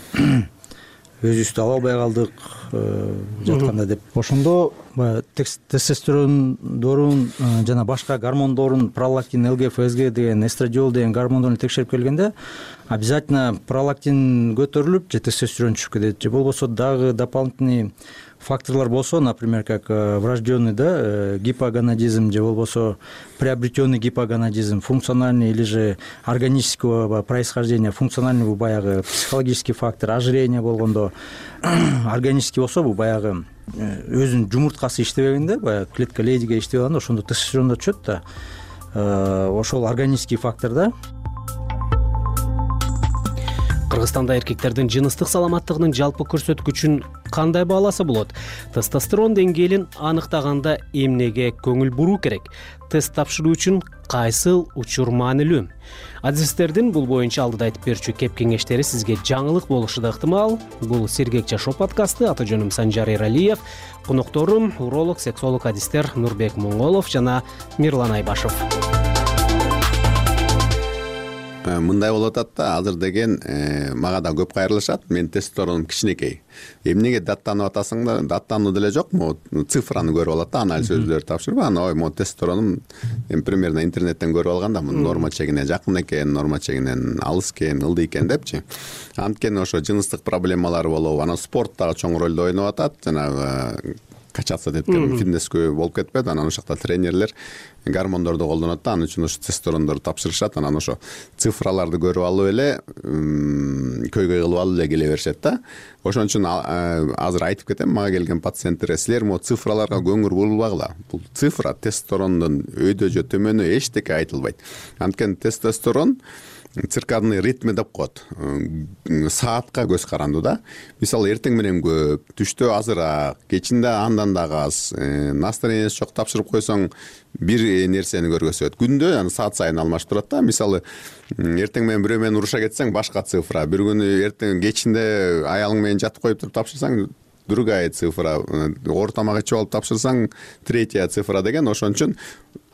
өзүбүздү ала албай калдык э, жатканда деп. Ошондо баягы тестостерондорун жана башка гормондорун пролактин лгфсг деген эстрадиол деген гормондорун текшерип келгенде обязательно пролактин көтөрүлүп же тестостерон түшүп кетет же болбосо дагы дополнительный факторлор болсо например как э, врожденный да э, гипоганадизм же болбосо приобретенный гипоганадизм функциональный или же органического происхождения функциональный бул баягы психологический фактор ожирение болгондо. Органический болсо бул баягы э, өзүнүн жумурткасы иштебегенде баягы клетка лейдиге иштебей калганда ошондо да түшөт да. Ошол органический фактор да кыргызстанда эркектердин жыныстык саламаттыгынын жалпы көрсөткүчүн кандай бааласа болот? Тестостерон деңгээлин аныктаганда эмнеге көңүл буруу керек? Тест тапшыруу үчүн кайсыл учур маанилүү адисттердин бул боюнча алдыда айтып берчү кеп кеңештери сизге жаңылык болушу да ыктымал. Бул сергек жашоо подкасты аты жөнүм санжар эралиев конокторум уролог сексолог адистер нурбек моңголов жана мирлан айбашев мындай болуп атат да. Азыр деген э, мага да көп кайрылышат. Менин тестостеронум кичинекей. Эмнеге даттанып атасың да даттануу деле жок могу цифраны көрүп алат да анализ өзүлөрү тапшырып. Анан ой могу тестостеронум эми примерно интернеттен көрүп алган да мунун норма чегине жакын экен норма чегинен алыс экен ылдый экен депчи. Анткени ошо жыныстык проблемалар болобу. Анан спорт дагы чоң ролду ойноп атат. Жанагы качаться деп кеткен фитнескө болуп кетпеби анан ошол жакта тренерлер гормондорду колдонот да ал үчүн ошо тестостерондорду тапшырышат. Анан ошо цифраларды көрүп алып эле көйгөй кылып алып эле келе беришет да. Ошон үчүн азыр айтып кетем мага келген пациенттерге силер могу цифраларга көңүл бурбагыла бул цифра тестостерондун өйдө же төмөнү эчтеке айтылбайт. Анткени тестостерон циркадный ритми деп коет. Саатка көз карандуу да. Мисалы эртең менен көп түштө азыраак кечинде андан дагы аз э, настроенияси жок тапшырып койсоң бир нерсени көргөзбөйт күндө саат сайын алмашып турат да. Мисалы эртең менен бирөө менен уруша кетсең башка цифра. Бир күнү эртең кечинде аялың менен жатып коюп туруп тапшырсаң другая цифра. Оор тамак ичип алып тапшырсаң третья цифра деген ошон үчүн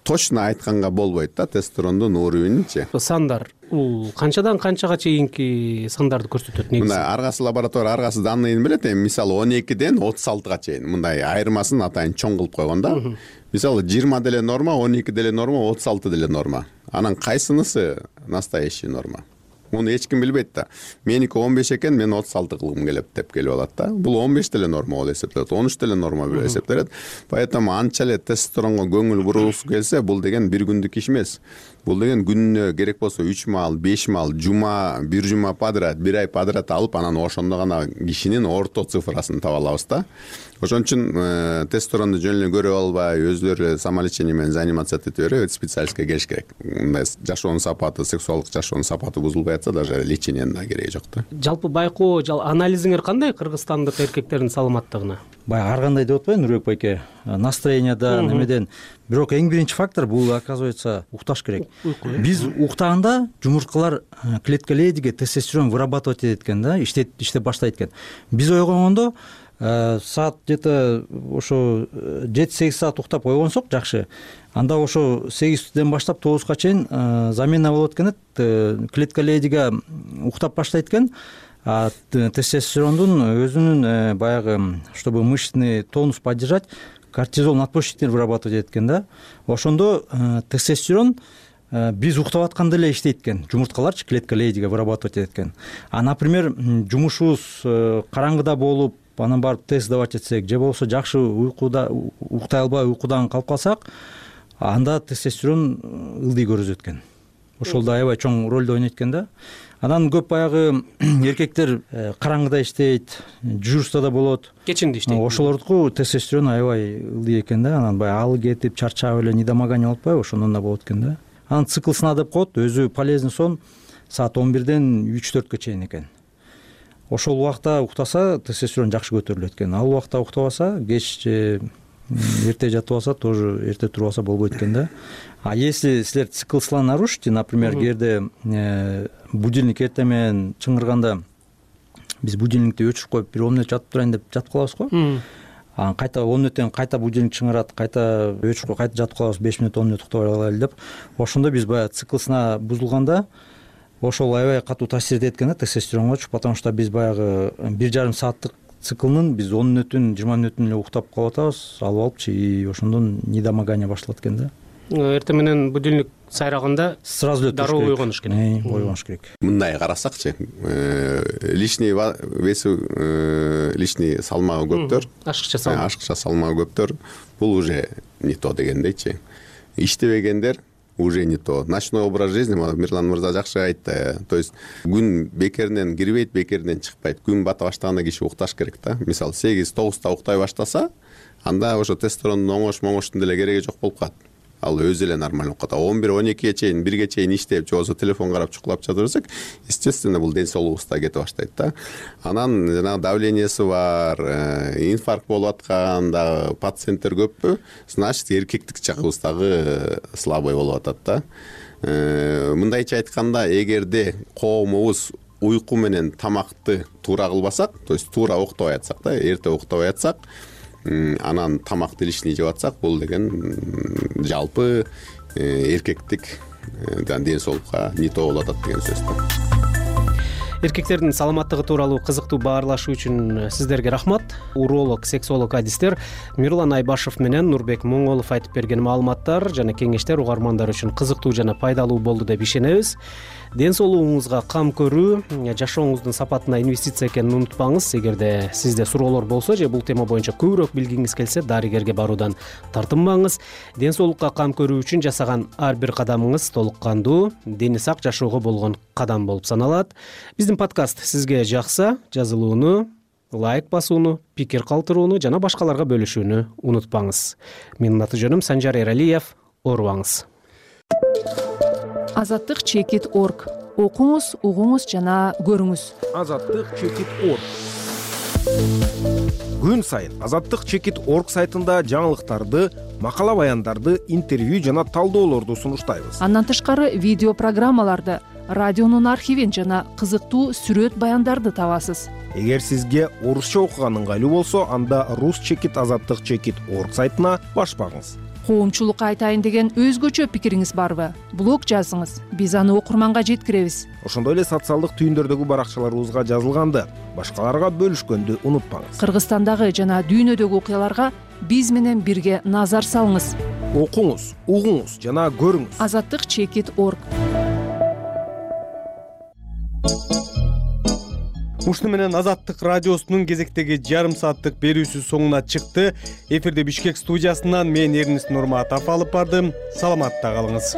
точно айтканга болбойт да тестостерондун уровенинчи сандар. Бул канчадан канчага чейинки сандарды көрсөтөт негизи? Мындай ар кайсы лаборатория ар кайсы данныйын билет. Эми мисалы он экиден отуз алтыга чейин мындай айырмасын атайын чоң кылып койгон да. Мисалы жыйырма деле норма он эки деле норма отуз алты деле норма. Анан кайсынысы настоящий норма муну эч ким билбейт да. Меники он беш экен мен отуз алты кылгым келет деп келип алат да. Бул он беш деле норма болуп эсептелет он үч деле норма болуп эсептелет. Поэтому анча эле тестостеронго көңүл бургусу келсе бул деген бир күндүк иш эмес. Бул деген күнүнө керек болсо үч маал беш маал жума бир жума подряд бир ай подряд алып анан ошондо гана кишинин орто цифрасын таба алабыз да ошон үчүн э, тестостеронду жөн эле көрүп албай өзүлөрү эле самолечение менен заниматься эте бербей специалистке келиш керек. Мындай жашоонун сапаты сексуалдык жашоонун сапаты бузулбай атса даже лечениянын да кереги жок да. Жалпы байкоо анализиңер кандай кыргызстандык эркектердин саламаттыгына? Баягы ар кандай деп атпайбы нурбек байке? Настроениядан немеден. Бирок эң биринчи фактор бул оказывается укташ керек. Э? Биз уктаганда жумурткалар э, клетка лейдиге тестостерон вырабатывать этет экен да иштеп баштайт экен. Биз ойгонгондо саат где то ошо э, жети сегиз саат уктап ойгонсок жакшы. Анда ошо сегизден баштап тогузга чейин замена болот экен клетка лейдиге уктап баштайт экен. Тестостерондун өзүнүн баягы чтобы мышечный тонус поддержать кортизол надпочечниктер вырабатывать этет экен да. Ошондо э, тестостерон э, биз уктап атканда эле иштейт экен. Жумурткаларчы клетка лейдиге вырабатывать этет экен. А например жумушубуз э, караңгыда болуп анан барып тест сдавать этсек же болбосо жакшы уйкуда уктай албай уйкудан калып калсак анда тестостерон ылдый көрүзөт экен ошол да аябай чоң ролду ойнойт экен да. Анан көп баягы эркектер э, караңгыда иштейт дежурствода болот. Кечинде иштейт. Ошолордуку тестостерон аябай ылдый экен да. Анан баягы алы кетип чарчап эле недомогание болуп атпайбы ошондон да болот экен да. Анан цикл сна деп коет өзү полезный сон саат он бирден үч төрткө чейин экен ошол убакта уктаса тестостерон жакшы көтөрүлөт экен. Ал убакта уктабаса кеч же эрте жатып алса тоже эрте туруп алса болбойт экен да. А если силер цикл сна нарушите например кээде э, будильник эртең менен чыңырганда биз будильникти өчүрүп коюп бир он мүнөт жатып турайын деп жатып калабыз го. Анан кайта он мүнөттөн кийин кайта будильник чыңырат кайта өчүрүп коюп кайта жатып калабыз беш мүнөт он мүнөт уктап алайлы деп. Ошондо биз баягы цикл сна бузулганда ошол аябай катуу таасир этет экен да тестостеронгочу потому что биз баягы бир жарым сааттык циклнын биз он мүнөтүн жыйырма мүнөтүн эле уктап калып атабыз алып алыпчы и ошондон недомогание башталат экен да. Эртең менен будильник сайраганда сразу эле дароо ойгонуш керек. Ойгонуш керек. Мындай карасакчы э, лишний веси э, лишний салмагы көптөр. Ашыкча салмак. ашыкча салмагы көптөр. Бул уже не то дегендейчи. Иштебегендер уже не то. Ночной образ жизни мирлан мырза жакшы айтты. То есть күн бекеринен кирбейт бекеринен чыкпайт. Күн бата баштаганда киши укташ керек да. Мисалы сегиз тогузда уктай баштаса анда ошо тестостерондун оңош моңоштун деле кереги жок болуп калат ал өзү эле нормально болуп калат. Он бир он экиге чейин бирге чейин иштеп же болбосо телефон карап чукулап жата берсек естественно бул ден соолугубузда кетип баштайт да. Анан жанагы давлениеси бар э, инфаркт болуп аткан дагы пациенттер көппү значит эркектик жагыбыз дагы слабый болуп атат да. Э, мындайча айтканда эгерде коомубуз уйку менен тамакты туура кылбасак то есть туура уктабай атсак да эрте уктабай атсак анан тамакты лишний жеп атсак бул деген жалпы э, эркектик э, ден соолукка не то болуп атат деген сөз да. Эркектердин саламаттыгы тууралуу кызыктуу баарлашуу үчүн сиздерге рахмат. Уролог сексолог адистер мирлан айбашев менен нурбек моңолов айтып берген маалыматтар жана кеңештер угармандар үчүн кызыктуу жана пайдалуу болду деп ишенебиз ден соолугуңузга кам көрүү жашооңуздун сапатына инвестиция экенин унутпаңыз. Эгерде сизде суроолор болсо же бул тема боюнча көбүрөөк билгиңиз келсе дарыгерге баруудан тартынбаңыз. Ден соолукка кам көрүү үчүн жасаган ар бир кадамыңыз толук кандуу дени сак жашоого болгон кадам болуп саналат. Биздин подкаст сизге жакса жазылууну лайк басууну пикир калтырууну жана башкаларга бөлүшүүнү унутпаңыз. Менин аты жөнүм санжар эралиев. Оорубаңыз азаттык чекит орг. Окуңуз угуңуз жана көрүңүз. Азаттык чекит орг. Күн сайын азаттык чекит орг сайтында жаңылыктарды макала баяндарды интервью жана талдоолорду сунуштайбыз. Андан тышкары видео программаларды радионун архивин жана кызыктуу сүрөт баяндарды табасыз. Эгер сизге орусча окуган ыңгайлуу болсо анда рус чекит азаттык чекит орг сайтына баш багыңыз коомчулукка айтайын деген өзгөчө пикириңиз барбы? Блог жазыңыз. Биз аны окурманга жеткиребиз. Ошондой эле социалдык түйүндөрдөгү баракчаларыбызга жазылганды. Башкаларга бөлүшкөндү унутпаңыз. Кыргызстандагы жана дүйнөдөгү окуяларга биз менен бирге назар салыңыз. Окуңуз угуңуз жана көрүңүз. Азаттык чекит орг ушуну менен азаттык радиосунун кезектеги жарым сааттык берүүсү соңуна чыкты. Эфирди бишкек студиясынан мен эрнис нурматов алып бардым. Саламатта калыңыз